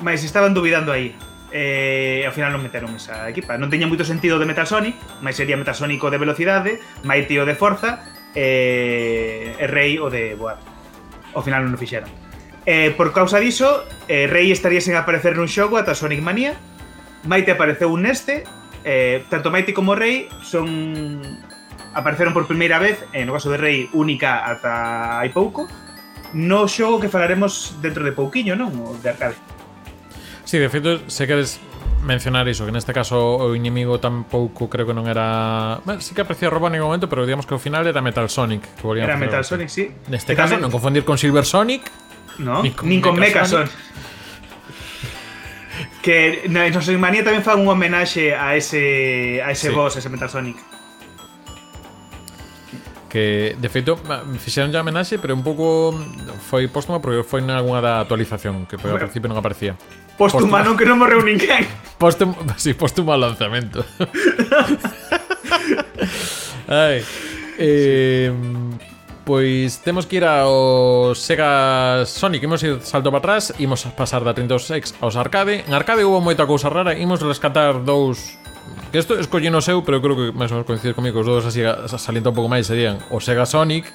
Mas estaban duvidando aí. Eh, ao final non meteron esa equipa. Non teña moito sentido de Metal Sonic, mas sería Metal Sonic o de velocidade, Mighty o de forza e, e Rey o de voar. Ao final non o fixeron. Eh, por causa diso, eh, Rey estaría sen aparecer nun xogo ata Sonic Mania. Mighty apareceu neste. Eh, tanto Mighty como Rey son apareceron por primeira vez, eh, no caso de Rei, única ata hai pouco, no xogo que falaremos dentro de pouquiño, non? O de arcade. Sí, de feito, se queres mencionar iso, que neste caso o inimigo tampouco creo que non era... Ben, sí que aparecía Robo en momento, pero digamos que ao final era Metal Sonic. Que era Metal Sonic, sí. Neste que caso, tamén... non confundir con Silver Sonic. No, nin con, nin con Mecha Sonic. Sonic. que na Sonic Mania tamén fan un homenaxe a ese a ese sí. boss, a ese Metal Sonic que de feito fixeron ya homenaxe, pero un pouco mm, foi póstuma porque foi en algunha da actualización, que ao principio non aparecía. Póstuma, non que non morreu ninguén. Póstuma, si, sí, póstuma ao lanzamento. Ai. Eh. Pois temos que ir ao Sega Sonic Imos ir salto para atrás Imos pasar da 32X aos arcade En arcade hubo moita cousa rara Imos rescatar dous Que isto escollino seu, pero creo que máis ou menos coincide comigo Os dous así salienta un pouco máis serían o Sega Sonic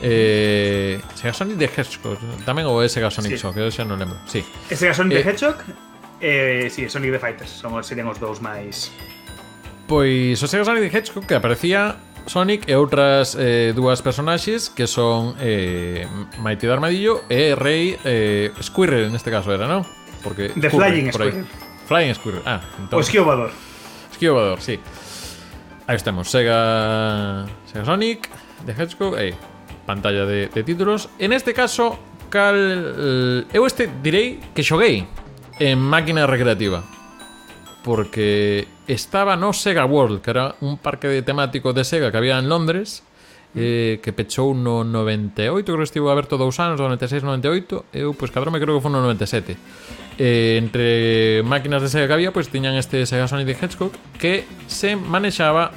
Eh, Sega Sonic de Hedgehog Tamén o é Sega Sonic sí. Shock, eu xa non lembro sí. É Sega Sonic eh, de Hedgehog eh, Si, sí, Sonic the Fighters son, Serían os dous máis Pois o Sega Sonic de Hedgehog que aparecía Sonic e outras eh, dúas personaxes que son eh, Mighty de Armadillo e Rey eh, Squirrel, neste caso era, non? Porque The Flying Squirrel. Flying Squirrel, ah. Entón. O esquivador. Esquivador, sí. Aí estamos, Sega, Sega Sonic, De Hedgehog, aí, pantalla de, de títulos. En este caso, cal... Eh, eu este direi que xoguei en máquina recreativa. Porque estaba no Sega World, que era un parque de temático de Sega que había en Londres, mm. eh, que pechou no 98, creo que estivo aberto dous anos, do 96, 98, eu, pois, cadrome, creo que foi no 97. Eh, entre máquinas de Sega que había, pues tiñan este Sega Sonic de Hedgehog que se manexaba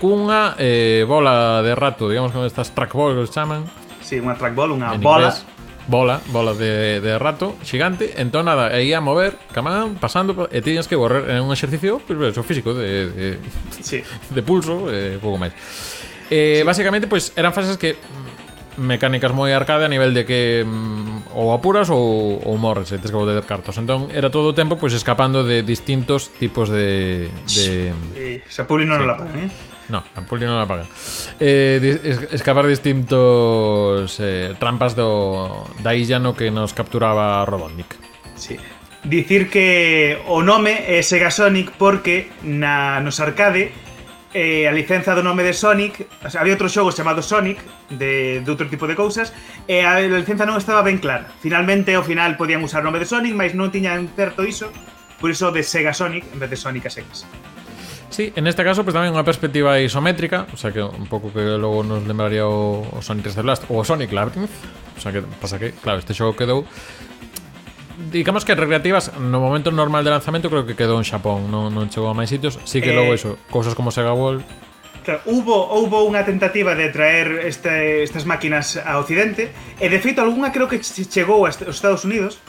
cunha eh, bola de rato, digamos con estas trackball que os chaman. Sí, unha trackball, unha bola. Inglés, bola, bola de, de rato xigante, entón nada, aí a mover, camán, pasando e tiñas que correr en un exercicio pues, eso, físico de, de, sí. de pulso, eh, pouco máis. Eh, sí. Básicamente, pues eran fases que mecánicas moi arcade a nivel de que mm, ou apuras ou, ou morres e tens que volver cartos. Entón era todo o tempo pois escapando de distintos tipos de... de... Sí, eh, se puli non sí. la pagan, eh? No, a puli non la pagan. Eh, escapar distintos eh, trampas do, da illa no que nos capturaba Robotnik. Sí. Dicir que o nome é Sega Sonic porque na, nos arcade eh, a licenza do nome de Sonic, o sea, había outro xogo chamado Sonic, de, de outro tipo de cousas, e a licenza non estaba ben clara. Finalmente, ao final, podían usar o nome de Sonic, mas non tiñan certo iso, por iso de Sega Sonic en vez de Sonic a Segas. Sí, en este caso pues tamén unha perspectiva isométrica, o sea que un pouco que logo nos lembraría o, o Sonic 3D Blast ou o Sonic Labyrinth, o sea que pasa que, claro, este xogo quedou digamos que recreativas no momento normal de lanzamento creo que quedou en Xapón, non, non chegou a máis sitios, sí que eh, logo eso, cousas como Sega World. Claro, hubo hubo unha tentativa de traer este, estas máquinas a occidente, e de feito algunha creo que chegou aos Estados Unidos,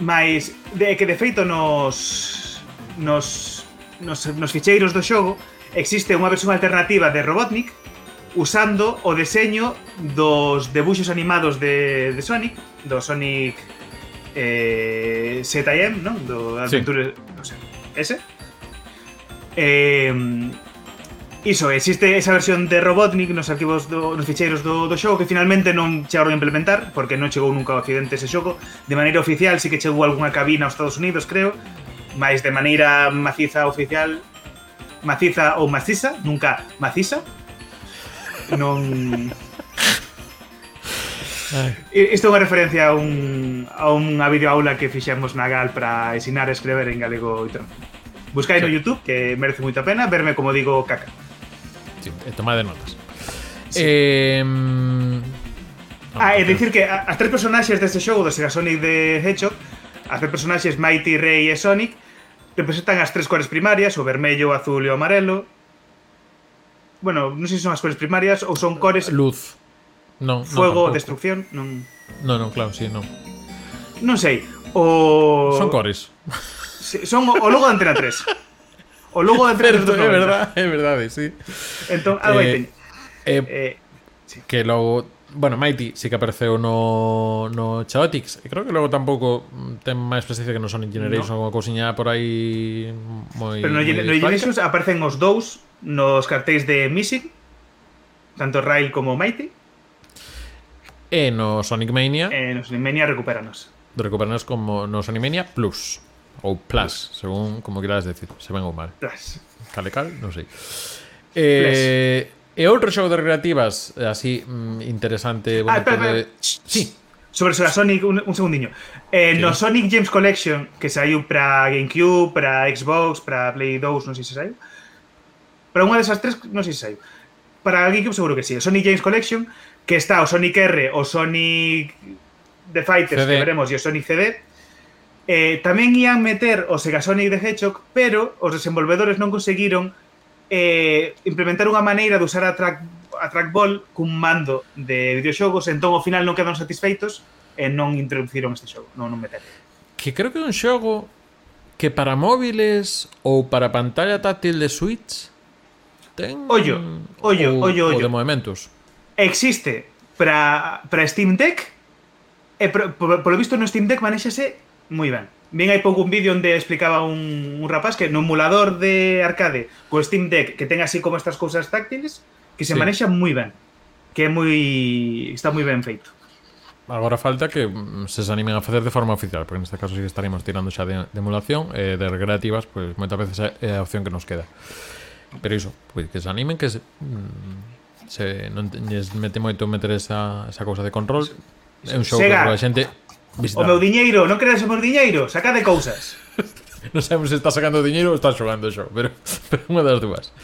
mais de que de feito nos nos nos, nos ficheiros do xogo existe unha versión alternativa de Robotnik usando o deseño dos debuxos animados de, de Sonic, do Sonic eh, ZM, non? Do Adventure, sí. non sei, ese. Eh, iso, existe esa versión de Robotnik nos arquivos do, nos ficheiros do, do xogo que finalmente non chegaron a implementar porque non chegou nunca ao occidente ese xogo de maneira oficial sí que chegou algunha cabina aos Estados Unidos creo mas de maneira maciza oficial maciza ou maciza nunca maciza non Eh, isto é unha referencia a, un, a unha videoaula que fixemos na GAL para ensinar a escrever en galego e Buscai sí. no YouTube, que merece moita pena, verme como digo caca. Sí, e tomade notas. Sí. Eh, Ah, é dicir que as tres personaxes deste xogo do Sega Sonic de Hedgehog As tres personaxes Mighty, Ray e Sonic Representan as tres cores primarias O vermello, o azul e o amarelo Bueno, non sei se son as cores primarias ou son cores... Luz Non, Fuego, non, destrucción, non... Non, non, claro, sí, non. Non sei, o... Son cores. Sí, son o, o logo de Antena 3. O logo de Antena 3 dos 90. É verdade, é verdade, sí. Entón, algo eh, aí teño. Eh, eh. Que logo... Bueno, Mighty sí que apareceu no, no Chaotix E creo que logo tampouco ten máis presencia que no Sonic Generations no. Ou cousiña por aí moi Pero no, moi no Generations aparecen os dous nos cartéis de Missing Tanto Rail como Mighty E no Sonic Mania... E no Sonic Mania recuperanos. Recuperanos como no Sonic Mania Plus. Ou Plus, Plus. según como quieras decir. Se ven ou mal. Plus. Cale cal, non sei. Eh, Plus. e outro xogo de recreativas así mm, interesante... Bueno, ah, espera, espera. De... Sí. Sobre, sobre a Sonic, un, un segundiño. Eh, sí. no Sonic James Collection, que saiu para Gamecube, para Xbox, para Play 2, non sei se saiu. Para unha desas tres, non sei se saiu. Para Gamecube seguro que sí. Sonic James Collection que está o Sonic R o Sonic The Fighters, CD. que veremos, e o Sonic CD, eh, tamén ian meter o Sega Sonic the Hedgehog, pero os desenvolvedores non conseguiron eh, implementar unha maneira de usar a, track, a trackball cun mando de videoxogos, entón ao final non quedan satisfeitos e non introduciron este xogo, non, non meter. Que creo que é un xogo que para móviles ou para pantalla táctil de Switch ten... Ollo, ollo, ollo, ollo. O de movimentos existe para, para Steam Deck e por, polo visto no Steam Deck manéxase moi ben. Ben hai pouco un vídeo onde explicaba un, un rapaz que no emulador de arcade co Steam Deck que ten así como estas cousas táctiles que se sí. manexa moi ben. Que é moi está moi ben feito. Agora falta que mm, se se animen a facer de forma oficial, porque neste caso sí que estaremos tirando xa de, de emulación e eh, de recreativas, pois pues, moitas veces é a opción que nos queda. Pero iso, pois, pues, que se animen, que se, mm, se non teñes mete moito meter esa, esa cousa de control. É un show Sega. que a xente visitar. O meu diñeiro, non creas o meu diñeiro, saca de cousas. non sabemos se está sacando diñeiro ou está xogando xo, show, pero, pero unha das dúas.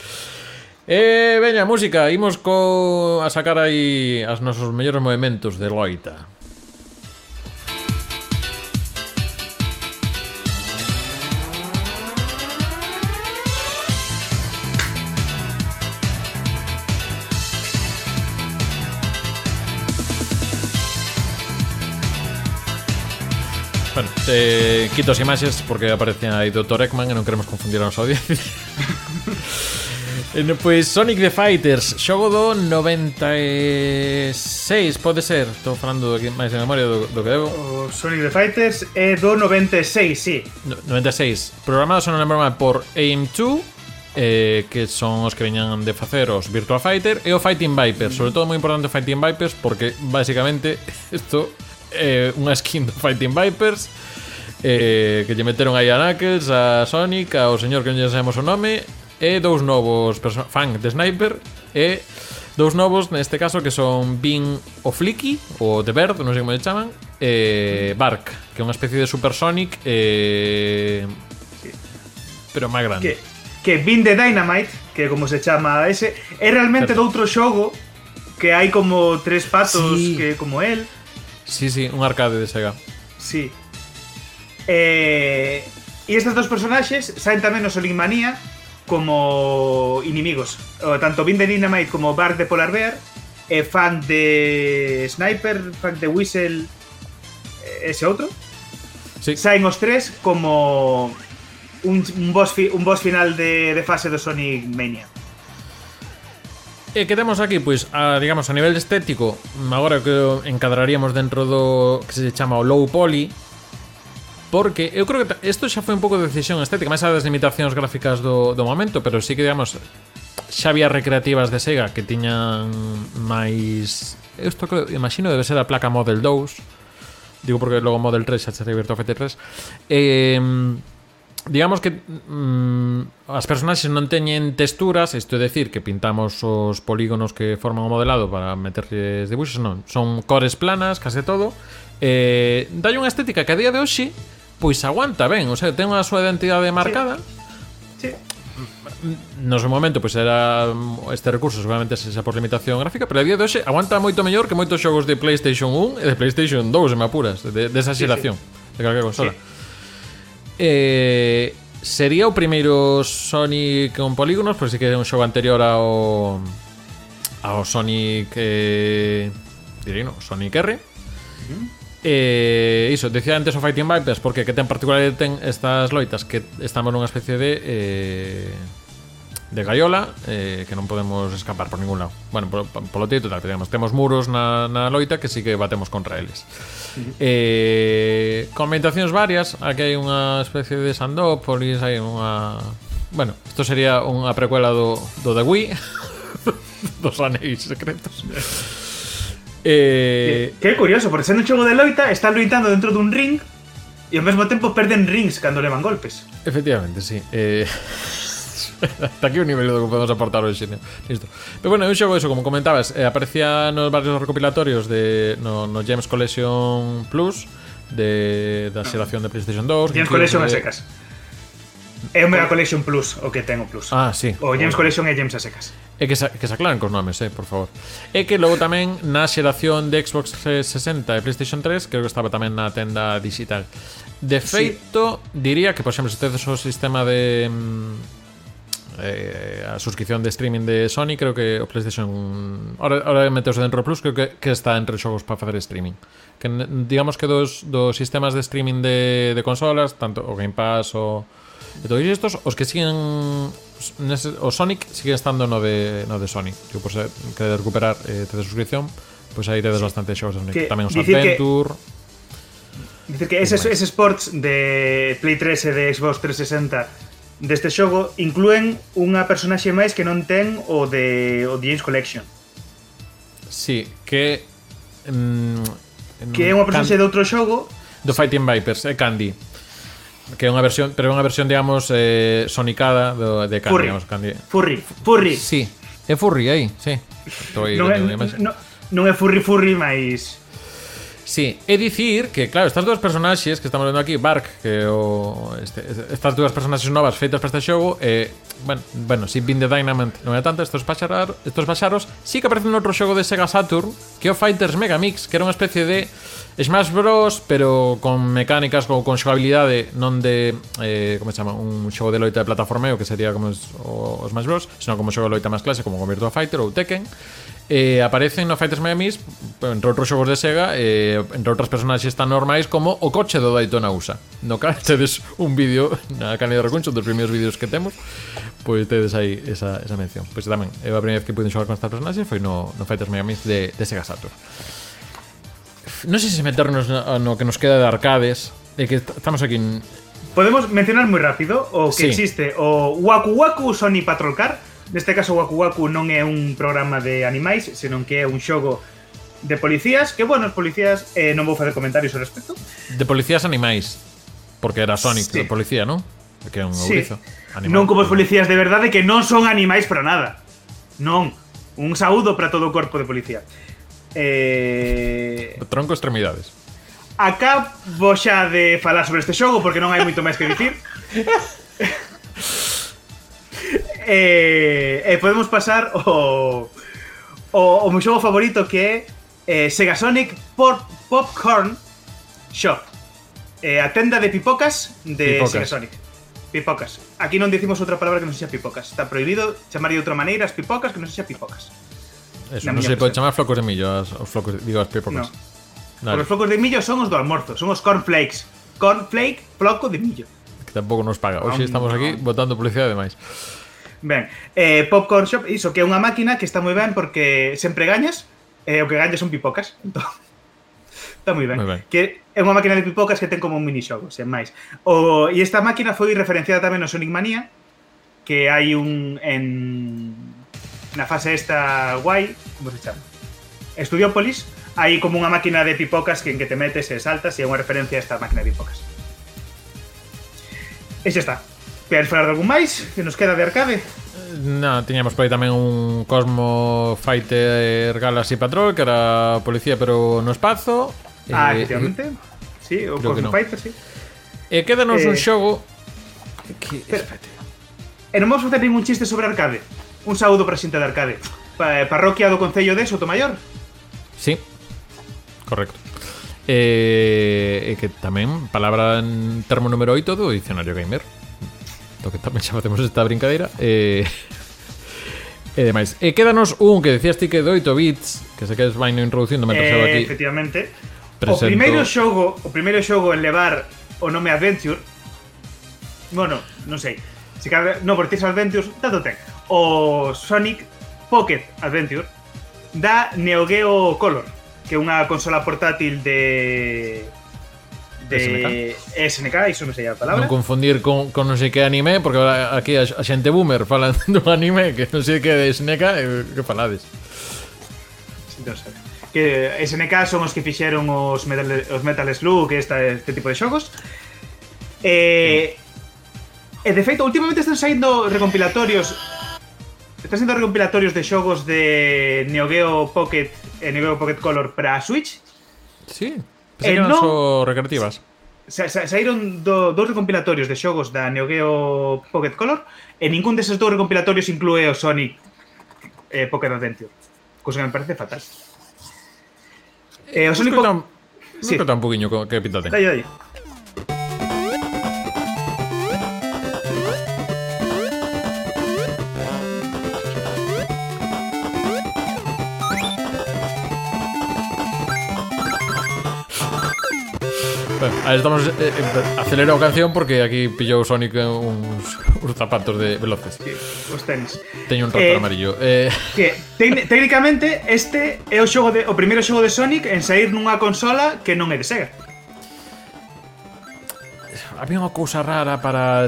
Eh, veña, música, imos co a sacar aí as nosos mellores movimentos de loita. Eh, quito as imaxes porque aparecen aí Dr. Ekman e non queremos confundir a nosa audiencia. Eh, no, Pois Sonic the Fighters, xogo do 96, pode ser. Estou falando aquí máis de memoria do, do que debo. O Sonic the Fighters é do 96, sí. No- 96. Programado, se non lembro mal, por AIM2, eh, que son os que veñan de facer os Virtua Fighter, e o Fighting Vipers. Sobre todo moi importante o Fighting Vipers, porque basicamente isto eh, unha skin do Fighting Vipers eh, que lle meteron aí a Knuckles, a Sonic, ao señor que non lle sabemos o nome e dous novos fan de Sniper e dous novos neste caso que son Bean o Flicky o The Bird, non sei como lle chaman e Bark, que é unha especie de Super Sonic eh, pero máis grande que, que Bean de Dynamite que como se chama ese é realmente certo. doutro xogo que hai como tres patos sí. que como el Sí, sí, un arcade de Sega. Sí. Eh, e estes dos personaxes saen tamén no Sonic Manía como inimigos. O, tanto Bean the Dynamite como Bark de Polar Bear é fan de Sniper, fan de Whistle eh, ese outro. Sí. saen os tres como un, un, boss, fi, un boss final de, de fase do Sonic Mania. E que temos aquí, pois, a, digamos, a nivel estético, agora que encadraríamos dentro do que se chama o low poly, porque eu creo que isto xa foi un pouco de decisión estética, máis a das limitacións gráficas do, do momento, pero sí que, digamos, xa había recreativas de Sega que tiñan máis... Isto, creo, imagino, debe ser a placa Model 2, digo porque logo Model 3 xa se revirtou a FT3, eh, digamos que mm, as personaxes non teñen texturas, isto é decir, que pintamos os polígonos que forman o modelado para meterles dibuixos, non, son cores planas, case todo. Eh, dai unha estética que a día de hoxe pois aguanta ben, o sea, ten a súa identidade marcada. Sí. sí. No seu momento, pois era este recurso seguramente xa por limitación gráfica, pero a día de hoxe aguanta moito mellor que moitos xogos de PlayStation 1 e de PlayStation 2, se me apuras, de, de esa xeración, sí, sí. de calquera consola. Sí eh, sería o primeiro Sonic con polígonos, pois que é un xogo anterior ao ao Sonic eh, direi no, Sonic R. Uh -huh. Eh, iso, decía antes o Fighting Vipers porque que ten particularidade ten estas loitas que estamos nunha especie de eh, de Gaiola eh, que non podemos escapar por ningún lado. Bueno, polo, polo tío total, digamos, temos muros na, na loita que sí que batemos contra eles. Uh -huh. Eh, comentacións varias, aquí hai unha especie de Sandópolis, hai unha... Bueno, isto sería unha precuela do, do The Wii, dos anéis secretos. eh... Que, que é curioso, porque sendo un xogo de loita, están loitando dentro dun ring e ao mesmo tempo perden rings cando levan golpes. Efectivamente, sí. Eh... Hasta aquí o nivel do que podemos aportar hoxe, né? Listo. Pero bueno, é un xogo eso, como comentabas, eh, aparecía nos varios recopilatorios de no, no James Collection Plus de da ah. xeración de PlayStation 2. James Collection de... a secas. É o Mega Collection Plus o que ten o Plus. Ah, sí. O James Collection é James a secas. É que, sa, que se aclaren cos nomes, eh, por favor. É que logo tamén na xeración de Xbox 360 e PlayStation 3, creo que estaba tamén na tenda digital. De feito, sí. diría que, por exemplo, se tedes o sistema de mm, eh, a suscripción de streaming de Sony creo que o PlayStation ahora, ahora meteos dentro Plus creo que, que está entre xogos para facer streaming. Que digamos que dos, dos sistemas de streaming de, de consolas tanto o Game Pass o e todos estos os que siguen nese, o Sonic sigue estando no de, no de Sony. Que por ser que de recuperar eh, te de suscripción pois pues aí tedes sí. bastante xogos de Sonic. Que, tamén os Adventure que... Dice que ese, ese Sports de Play 3 e de Xbox 360 deste xogo incluen unha personaxe máis que non ten o de o James Collection. Sí, que mm, que é unha personaxe Can... de outro xogo do Fighting Vipers, é Candy. Que é unha versión, pero é unha versión digamos eh, sonicada do, de Candy, furry. digamos, Candy. Furry, Furry. Sí, é Furry aí, sí. Estou aí non, é, non, non é Furry Furry, máis Sí, é dicir que, claro, estas dúas personaxes que estamos vendo aquí, Bark, que o este, estas dúas personaxes novas feitas para este xogo, eh, bueno, bueno, si Bin the Dynamite non é tanto, estos paxaros, estos paxaros sí que aparecen noutro xogo de Sega Saturn, que é o Fighters Megamix, que era unha especie de Smash Bros, pero con mecánicas ou con xogabilidade non de, eh, como se chama, un xogo de loita de plataformeo, que sería como os, o, Smash Bros, senón como xogo de loita máis clase, como con Virtua Fighter ou Tekken, eh, aparecen no Fighters Miami, entre outros xogos de Sega, eh, entre outras personaxes tan normais como o coche do Daytona USA. No cal tedes un vídeo na canal de Recuncho, dos primeiros vídeos que temos, pois pues tedes aí esa, esa mención. Pois pues, tamén, é a primeira vez que puiden xogar con esta personaxes foi no, no Fighters Miami de, de Sega Saturn. Non sei se meternos no, no que nos queda de arcades, de que estamos aquí en... Podemos mencionar moi rápido o que sí. existe o Waku Waku Sony Patrol Car, Neste caso, Waku Waku non é un programa de animais, senón que é un xogo de policías, que, bueno, os policías, eh, non vou facer comentarios ao respecto. De policías animais, porque era Sonic sí. de policía, non? Que é un sí. ourizo. Animal, non como os policías de verdade, que non son animais para nada. Non. Un saúdo para todo o corpo de policía. Eh... Tronco extremidades. Acabo xa de falar sobre este xogo porque non hai moito máis que dicir. eh, eh, podemos pasar o, o, o meu xogo favorito que é eh, Sega Sonic Pop Popcorn Shop eh, a tenda de pipocas de pipocas. Sega Sonic Pipocas. Aquí non dicimos outra palabra que non sexa pipocas. Está prohibido chamar de outra maneira as pipocas que non sexa pipocas. Eso, non se pode chamar flocos de millo as, os flocos, digo as pipocas. No. Porque os flocos de millo son os do almorzo, son os cornflakes. Cornflake, floco de millo. tampouco nos paga. Hoxe estamos aquí botando publicidade demais. Ben, eh, Popcorn Shop, iso que é unha máquina que está moi ben porque sempre gañas, e eh, o que gañas son pipocas, entón está moi ben. ben. Que é unha máquina de pipocas que ten como un minixogo, sen máis. O, e esta máquina foi referenciada tamén no Sonic Mania, que hai un en na fase esta guai, como se chama? Estudiopolis, hai como unha máquina de pipocas que en que te metes e saltas e é unha referencia a esta máquina de pipocas. E xa está. Queres falar de algún máis que nos queda de arcade? No, tiñamos por aí tamén un Cosmo Fighter Galaxy Patrol Que era policía pero no espazo Ah, eh, efectivamente. Sí, o Cosmo no. Fighter, sí. E eh, un xogo que... Perfecto E non vamos facer ningún chiste sobre arcade. Un saúdo para xente de arcade. Pa Parroquia do Concello de Sotomayor. Sí, correcto E, e que tamén palabra en termo número 8 do dicionario Gamer. Do que tamén xa facemos esta brincadeira. E, eh, e demais. E quédanos un que decías ti que de 8 bits que se quedes vaino introducindo mentre eh, aquí. efectivamente. Presento... o primeiro xogo o primeiro xogo en levar o nome Adventure bueno, non sei se cabe, no, por tis Adventures, tanto ten. O Sonic Pocket Adventure da Neo Geo Color que unha consola portátil de de SNK, SNK iso non sei a palabra. Non confundir con, con non sei que anime, porque aquí a, a xente boomer falan dun anime que non sei que de SNK, que falades. Non sei que SNK son os que fixeron os Metal, os Metal Slug e esta, este tipo de xogos. Eh, sí. e de feito, últimamente están saindo recompilatorios Están saindo recompilatorios de xogos de Neo Geo Pocket e Neo Geo Pocket Color para Switch. Sí. Que eran non, só recreativas. Sa, sa, saíron do, dous recompilatorios de xogos da Neo Geo Pocket Color e ningún deses dous recompilatorios inclúe o Sonic eh, Pocket Adventure. Cosa que me parece fatal. Eh, o Sonic Pocket... Sí. un poquinho que pinta ten. Dai, dai. Ahí estamos eh, eh, a canción porque aquí pillou Sonic uns, uns zapatos de veloces. Sí, os tenis. Teño un raptor eh, amarillo. Eh... Que, técnicamente este é o xogo de, o primeiro xogo de Sonic en sair nunha consola que non é de Sega. Había unha cousa rara para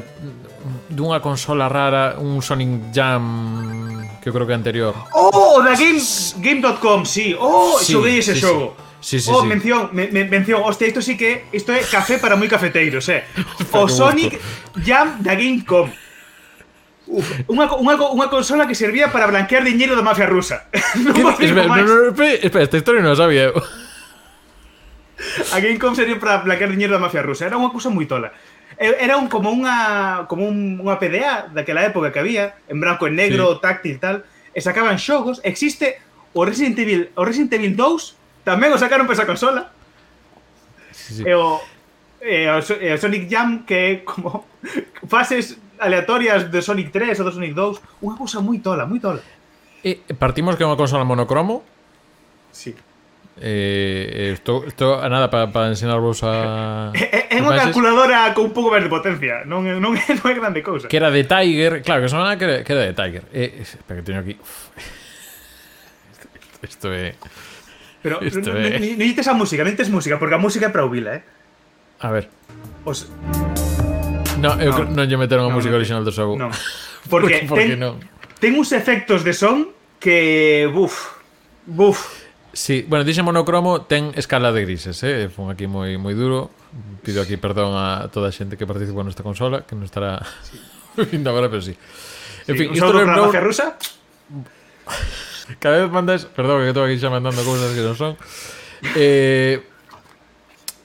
dunha consola rara, un Sonic Jam que eu creo que anterior. Oh, da Game Game.com, sí. Oh, sí, xoguei ese sí, xogo. Sí. Sí, sí, oh, sí. mención, me, me, mención, hostia, isto sí que isto é café para moi cafeteiros, eh. O Sonic Jam da Gamecom. Uf, unha, unha, unha consola que servía para blanquear diñeiro da mafia rusa. non espera, no, no, espera, espera, esta historia non a sabía. A Gamecom servía para blanquear diñeiro da mafia rusa. Era unha cousa moi tola. Era un, como unha como un, unha PDA daquela época que había, en branco e negro, sí. táctil tal, e sacaban xogos. Existe o Resident Evil, o Resident Evil 2 Tamén o sacaron para esa consola. Sí, sí. E, o, e, o, e o Sonic Jam que é como fases aleatorias de Sonic 3 ou do Sonic 2, unha cousa moi tola, moi tola. E partimos que é unha consola monocromo. Sí. Eh, isto, isto a nada para pa ensinarvos a É, unha calculadora con un pouco máis de potencia Non, non, é, non é grande cousa Que era de Tiger Claro, que sona que era, que era de Tiger eh, Espera que teño aquí Isto é Pero Isto no, é... necesites a música, necesites música, porque a música é para o Vila, eh? A ver. Os... No, eu no. non lle meteron a música no, original do xogo. Non. Porque, porque, ten, no. ten uns efectos de son que... Buf, buf. Sí, bueno, dixe monocromo ten escala de grises, eh? Fun aquí moi moi duro. Pido aquí perdón a toda a xente que participou nesta consola, que non estará sí. vindo agora, pero sí. En sí, fin, isto lembrou... rusa? Cada vez mandas... Perdón, que estou aquí xa mandando cousas que non son. Eh,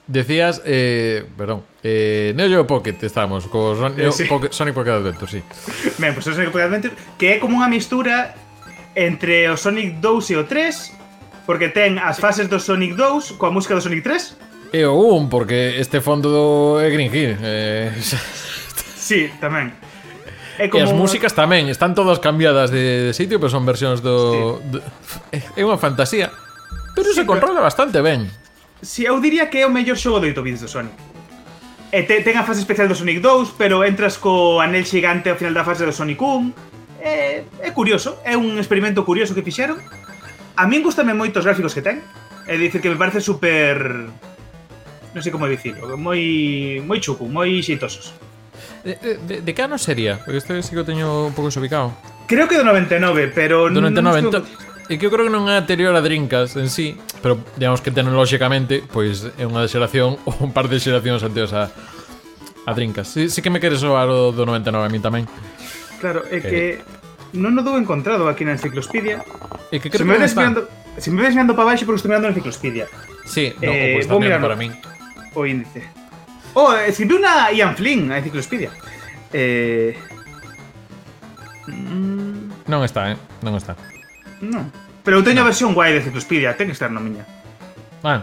decías... Eh, perdón. Eh, Neo Geo Pocket estamos co Son eh, sí. Pocket, Sonic Pocket Adventure, sí. Ben, pois pues, Sonic Pocket Adventure que é como unha mistura entre o Sonic 2 e o 3 porque ten as fases do Sonic 2 coa música do Sonic 3 e o 1 porque este fondo do é Green Hill eh... Sí, tamén É como... E as músicas tamén, están todas cambiadas de, de sitio, pero son versións do... Sí. do... É unha fantasía. Pero sí, se controla pero... bastante ben. Si sí, eu diría que é o mellor xogo de 8 bits do Sonic. E te, ten a fase especial do Sonic 2, pero entras co anel xigante ao final da fase do Sonic 1. É, é curioso, é un experimento curioso que fixeron. A min gustame moito os gráficos que ten. É dicir que me parece super... Non sei como dicirlo, moi moi chucu, moi xeitosos. Eh, eh, de, de, de que ano sería? Porque este sí que o teño un pouco xubicado. Creo que do 99, pero... Do 99, non. E que eu creo que non é anterior a Drinkas en sí, pero digamos que tecnolóxicamente pois é unha xeración ou un par de xeracións anteriores a, a Drinkas. Sí, sí que me queres soar o do 99 a mí tamén. Claro, é que eh. non o dou encontrado aquí na enciclopedia. É que creo se me que mirando, se me ves mirando para baixo, porque estou mirando na enciclopedia. Sí, no, eh, pois pues, tamén para min. O índice. Oh, escribiu una Ian Flynn a enciclopedia. Eh... Mm... Non está, eh? Non está. Non. Pero teño a versión guai de enciclopedia, ten que estar na miña. Ah,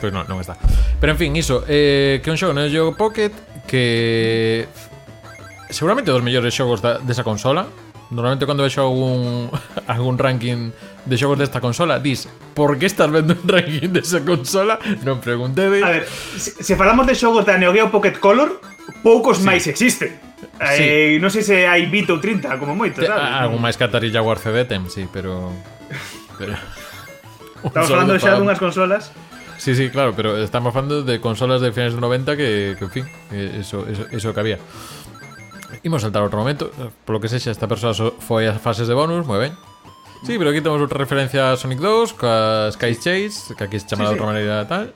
pois non, non está. Pero en fin, iso, eh, que un xogo no Geo Pocket que seguramente dos mellores xogos da, desa consola. Normalmente cando vexo algún algún ranking de xogos desta consola, dis, por que estás vendo un ranking desa consola? Non preguntei. A ver, se, se falamos de xogos da Neo Geo Pocket Color, poucos sí. máis existen. Sí. Eh, non sei se hai 20 ou 30, como moito, sabes? Algún máis que Atari Jaguar CD tem, sí, pero... pero... Estamos falando xa dunhas consolas Sí, sí, claro, pero estamos falando de consolas de finales de 90 que, que en fin, eh, eso, eso, eso que había. Imos saltar outro momento. Polo que sexa, esta persoa so, foi as fases de bonus Moi ben. Sí, pero aquí temos outra referencia a Sonic 2 Coa Sky. Chase Que aquí se chama sí, de outra maneira tal.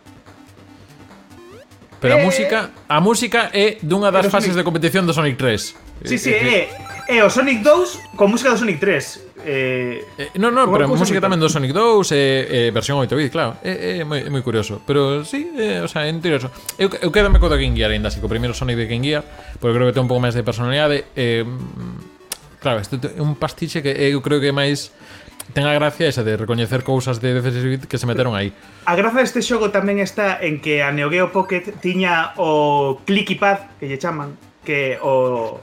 Pero a eh, música, a música é dunha das Pero fases Sonic- de competición do Sonic 3. Sí, sí, eh, eh, é, é o Sonic 2 con música do Sonic 3. Eh, Eh, no, no, Como- pero a música tamén do Sonic 2 eh, eh, versión 8 bit, claro. É, é, moi, é moi curioso, pero sí, eh, o sea, é curioso. Eu, eu quedame co da Game Gear aínda, así que o primeiro Sonic de Game Gear, porque creo que ten un pouco máis de personalidade. Eh, mm, claro, este é un pastiche que eu creo que é máis ten a gracia esa de recoñecer cousas de 16 que se meteron aí. A graza deste xogo tamén está en que a Neo Geo Pocket tiña o clicky pad, que lle chaman, que o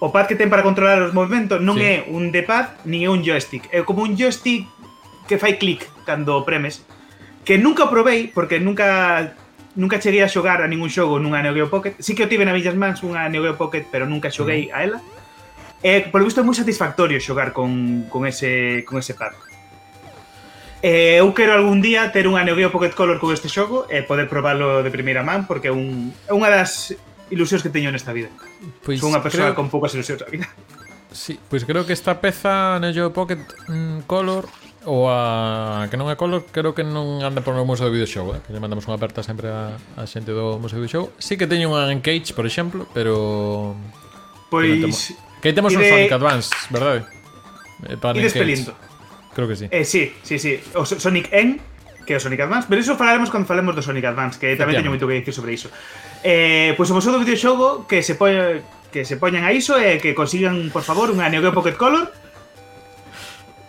o pad que ten para controlar os movimentos non sí. é un D-pad ni é un joystick, é como un joystick que fai clic cando premes, que nunca o probei porque nunca nunca cheguei a xogar a ningún xogo nunha Neo Geo Pocket. Sí que o tive na millas mans unha Neo Geo Pocket, pero nunca xoguei mm. a ela. Eh, polo visto é moi satisfactorio xogar con, con, ese, con ese pack. Eh, eu quero algún día ter unha Neo Geo Pocket Color con este xogo e eh, poder probalo de primeira man porque é, un, é unha das ilusións que teño nesta vida. Pois Son unha persoa creo... con poucas ilusións na vida. Sí, pois creo que esta peza Neo Geo Pocket mm, Color ou a que non é color, creo que non anda por o Museo do Videoxogo, eh? que lle mandamos unha aperta sempre a, a xente do Museo do Videoxogo. Sí que teño unha Engage, por exemplo, pero Pois Que E un de- Sonic Advance, verdade? Eh, para Engage. pelindo. Creo que sí. Eh, sí, sí, sí. O Sonic N, que é o Sonic Advance, pero iso falaremos cando falemos do Sonic Advance, que tamén teño moito que dicir sobre iso. Eh, pois o videoxogo que se poña que se poñan a iso e que consigan, por favor, unha Neo Geo Pocket Color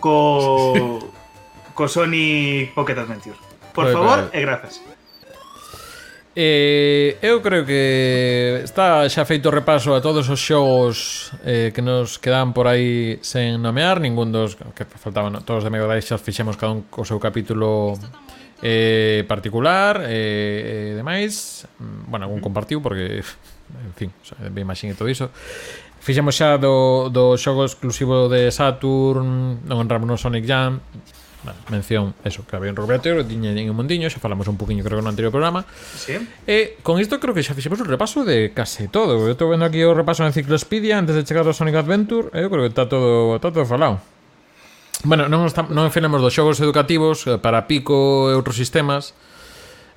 co co Sonic Pocket Adventure. Por favor, e grazas. Eh, eu creo que está xa feito repaso a todos os xogos eh, que nos quedan por aí sen nomear, ningún dos que faltaban todos de Mega Drive xa fixemos cada un co seu capítulo eh, particular eh, eh, demais, mm, bueno, algún compartiu porque, en fin, ben me e todo iso. Fixemos xa do, do xogo exclusivo de Saturn, non entramos no Sonic Jam bueno, mención, eso, que había un Roberto, tiña en Montiño, xa falamos un poquinho creo que no anterior programa. Sí. E con isto creo que xa fixemos un repaso de case todo. Eu estou vendo aquí o repaso na enciclopedia antes de chegar ao Sonic Adventure, eu creo que está todo está todo falado. Bueno, non está, non falemos dos xogos educativos eh, para Pico e outros sistemas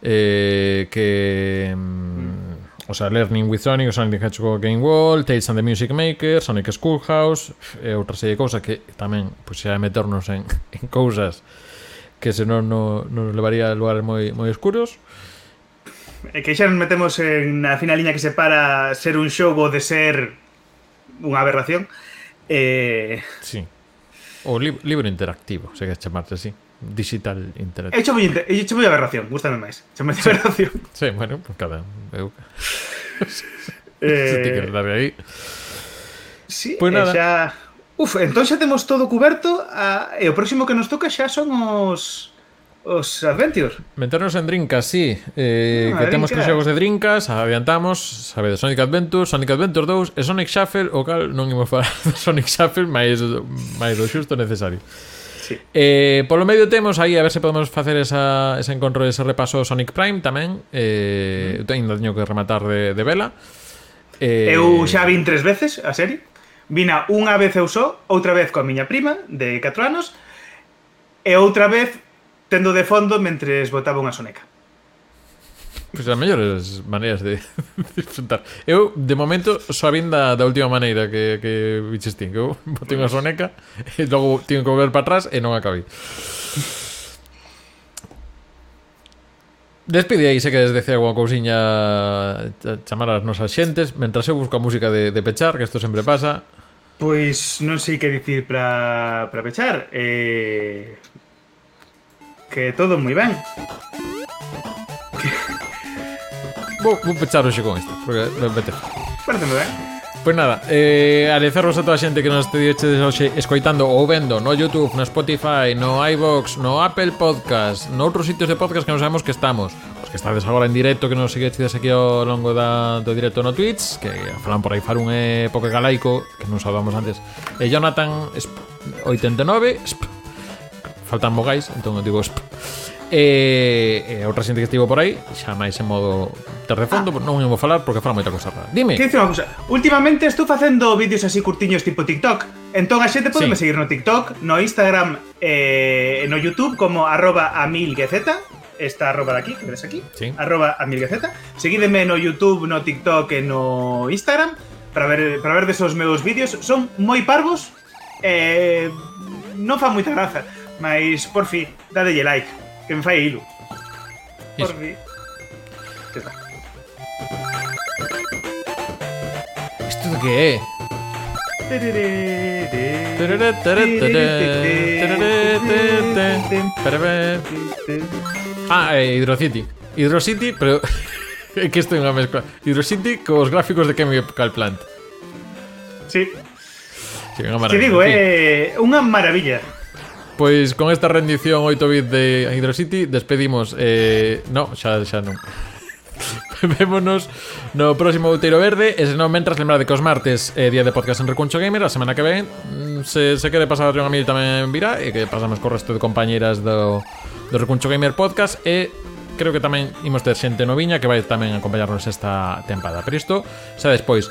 eh, que mm, mm o sea, Learning with Sonic, o Sonic the Hedgehog Game World, Tales and the Music Maker, Sonic Schoolhouse, e outra serie de cousas que tamén pois pues, xa meternos en, en cousas que senón non no, nos levaría a lugares moi, moi oscuros. E que xa nos metemos en na fina liña que separa ser un xogo de ser unha aberración. Eh... Sí. O li libro interactivo, se que chamarte así digital internet. Hecho moi, hecho moi aberración, gustame máis. Hecho moi sí. aberración. Sí, bueno, pues cada eu. eh... Se ti que aí. Sí, pues eh, nada. xa... Uf, entón xa temos todo cuberto a... e o próximo que nos toca xa son os os Adventures. Meternos en Drinkas, sí. Eh, ah, que temos que xogos de Drinkas, adiantamos, sabedes, Sonic Adventure, Sonic Adventure 2 e Sonic Shuffle, o cal non imos falar de Sonic Shuffle, máis, máis o xusto necesario sí. Eh, polo medio temos aí a ver se podemos facer esa, ese encontro, ese repaso Sonic Prime tamén. Eh, mm. Ainda teño que rematar de, de vela. Eh... Eu xa vin tres veces a serie. Vina unha vez eu só, outra vez coa miña prima de 4 anos e outra vez tendo de fondo mentre botaba unha soneca. Pois as mellores maneiras de disfrutar. Eu, de momento, só vin da, da última maneira que, que biches tín. Que eu botei unha pois. soneca e logo tiño que volver para atrás e non acabei. Despide aí se queres decir alguma cousiña chamar as nosas xentes mentras eu busco a música de, de pechar, que isto sempre pasa. Pois non sei que dicir para pechar. Eh, que todo moi ben vou, vou pechar hoxe con esta, porque me apetece. Pareceme eh. ben. Pois nada, eh, agradecervos a toda a xente que nos estiveches hoxe escoitando ou vendo no Youtube, no Spotify, no iVox, no Apple Podcast, no outros sitios de podcast que non sabemos que estamos. Os que estades agora en directo, que nos seguides aquí ao longo da, do directo no Twitch, que falan por aí Farun e Poco Galaico, que non sabamos antes, e Jonathan, 89, faltan mogais, entón eu digo... Sp E, e outra xente que estivo por aí Xa máis en modo terrefondo, fondo ah. Non vou falar porque fala moita cosa rara Dime. Dice unha cosa Últimamente estou facendo vídeos así curtiños tipo TikTok. Entón a xente podeme sí. seguir no TikTok No Instagram eh, No Youtube Como arroba amilguezeta Esta arroba de aquí, que ves aquí sí. Arroba amilguezeta Seguídeme no Youtube, no TikTok e no Instagram Para ver, para ver desos meus vídeos. Son moi parvos eh, Non fa moita graza Mas, por fi, dadelle like. en Failu. Por mí. ¿Esto de qué? Ah, eh, Hydrocity. Hydrocity, pero. que estoy en una mezcla. Hydrocity con los gráficos de Chemical Plant. Sí. sí Te digo, eh, una maravilla. Pois con esta rendición 8 bit de Hydro City despedimos eh, no, xa, xa non. Vémonos no próximo Outeiro Verde E senón, mentras, lembrar de que os martes é eh, día de podcast en Recuncho Gamer A semana que ven mm, Se, se quere pasar a mí tamén virá E que pasamos co resto de compañeras do, do Recuncho Gamer Podcast E creo que tamén imos ter xente noviña Que vai tamén acompañarnos esta tempada. Pero isto xa despois.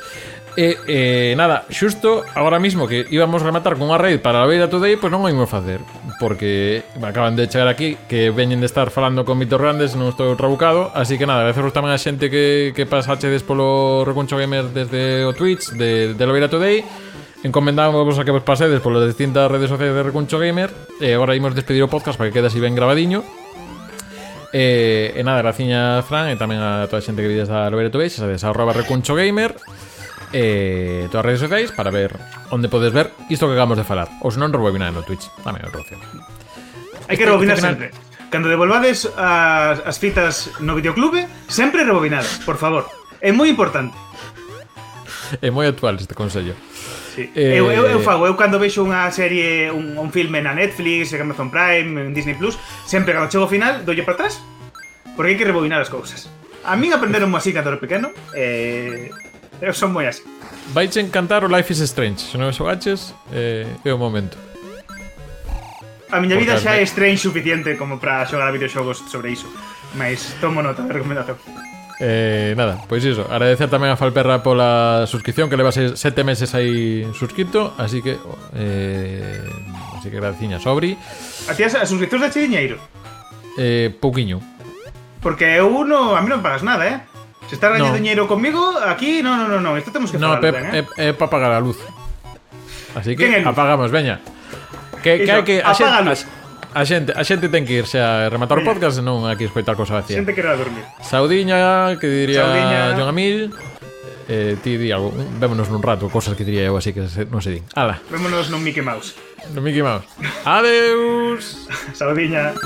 E, eh, nada, xusto agora mismo que íbamos a rematar con unha raid para a Beira Today, pois non o imos facer, porque acaban de chegar aquí que veñen de estar falando con Vitor Grandes, non estou trabucado, así que nada, agradeceros tamén a xente que, que pasachedes polo Recuncho Gamer desde o Twitch de, de la Beira Today, encomendamos a que vos pasedes polas distintas redes sociais de Recuncho Gamer, e agora imos despedir o podcast para que quede así ben grabadiño, E, e nada, graciña Fran e tamén a toda a xente que vides a Lobereto Today, xa sabes, arroba recunchogamer eh, todas as redes sociais para ver onde podes ver isto que acabamos de falar. Ou se non, rebobinar no Twitch. Tamén outra opción. Hai que rebobinar sempre. Cando devolvades as, as fitas no videoclube, sempre rebobinado, por favor. É moi importante. É moi actual este consello. Sí. Eh... Eu, eu, eu fago, eu cando vexo unha serie, un, un filme na Netflix, en Amazon Prime, en Disney Plus, sempre cando chego ao final, dolle para atrás, porque hai que rebobinar as cousas. A min aprenderon así cando era pequeno, eh, Eu son moi así. Vaiche encantar o Life is Strange. Se non o xogaches, eh, é o momento. A miña vida xa é strange suficiente como para xogar a videoxogos sobre iso. Mas tomo nota da recomendación. Eh, nada, pois iso Agradecer tamén a Falperra pola suscripción Que leva sete meses aí suscrito Así que eh, Así que graciña sobri A ti as, as suscriptores de che diñeiro? Eh, pouquiño Porque eu no, a mí non pagas nada, eh Se está gañando no. dinero comigo, aquí, no, no, no, no. Esto temos que no, falar, ¿eh? Pep, eh? é, é para apagar a luz. Así que apagamos, veña. Que, que hai que a xente, a xente, a xente ten que irse a rematar o podcast, non aquí escoitar cosa vacía. Xente que era dormir. Saudiña, que diría Saudiña. John Amil. Eh, ti di algo, vémonos nun rato, cosas que diría eu así que se, non se din. Ala. Vémonos nun Mickey Mouse. No Mickey Mouse. Adeus. Saudiña.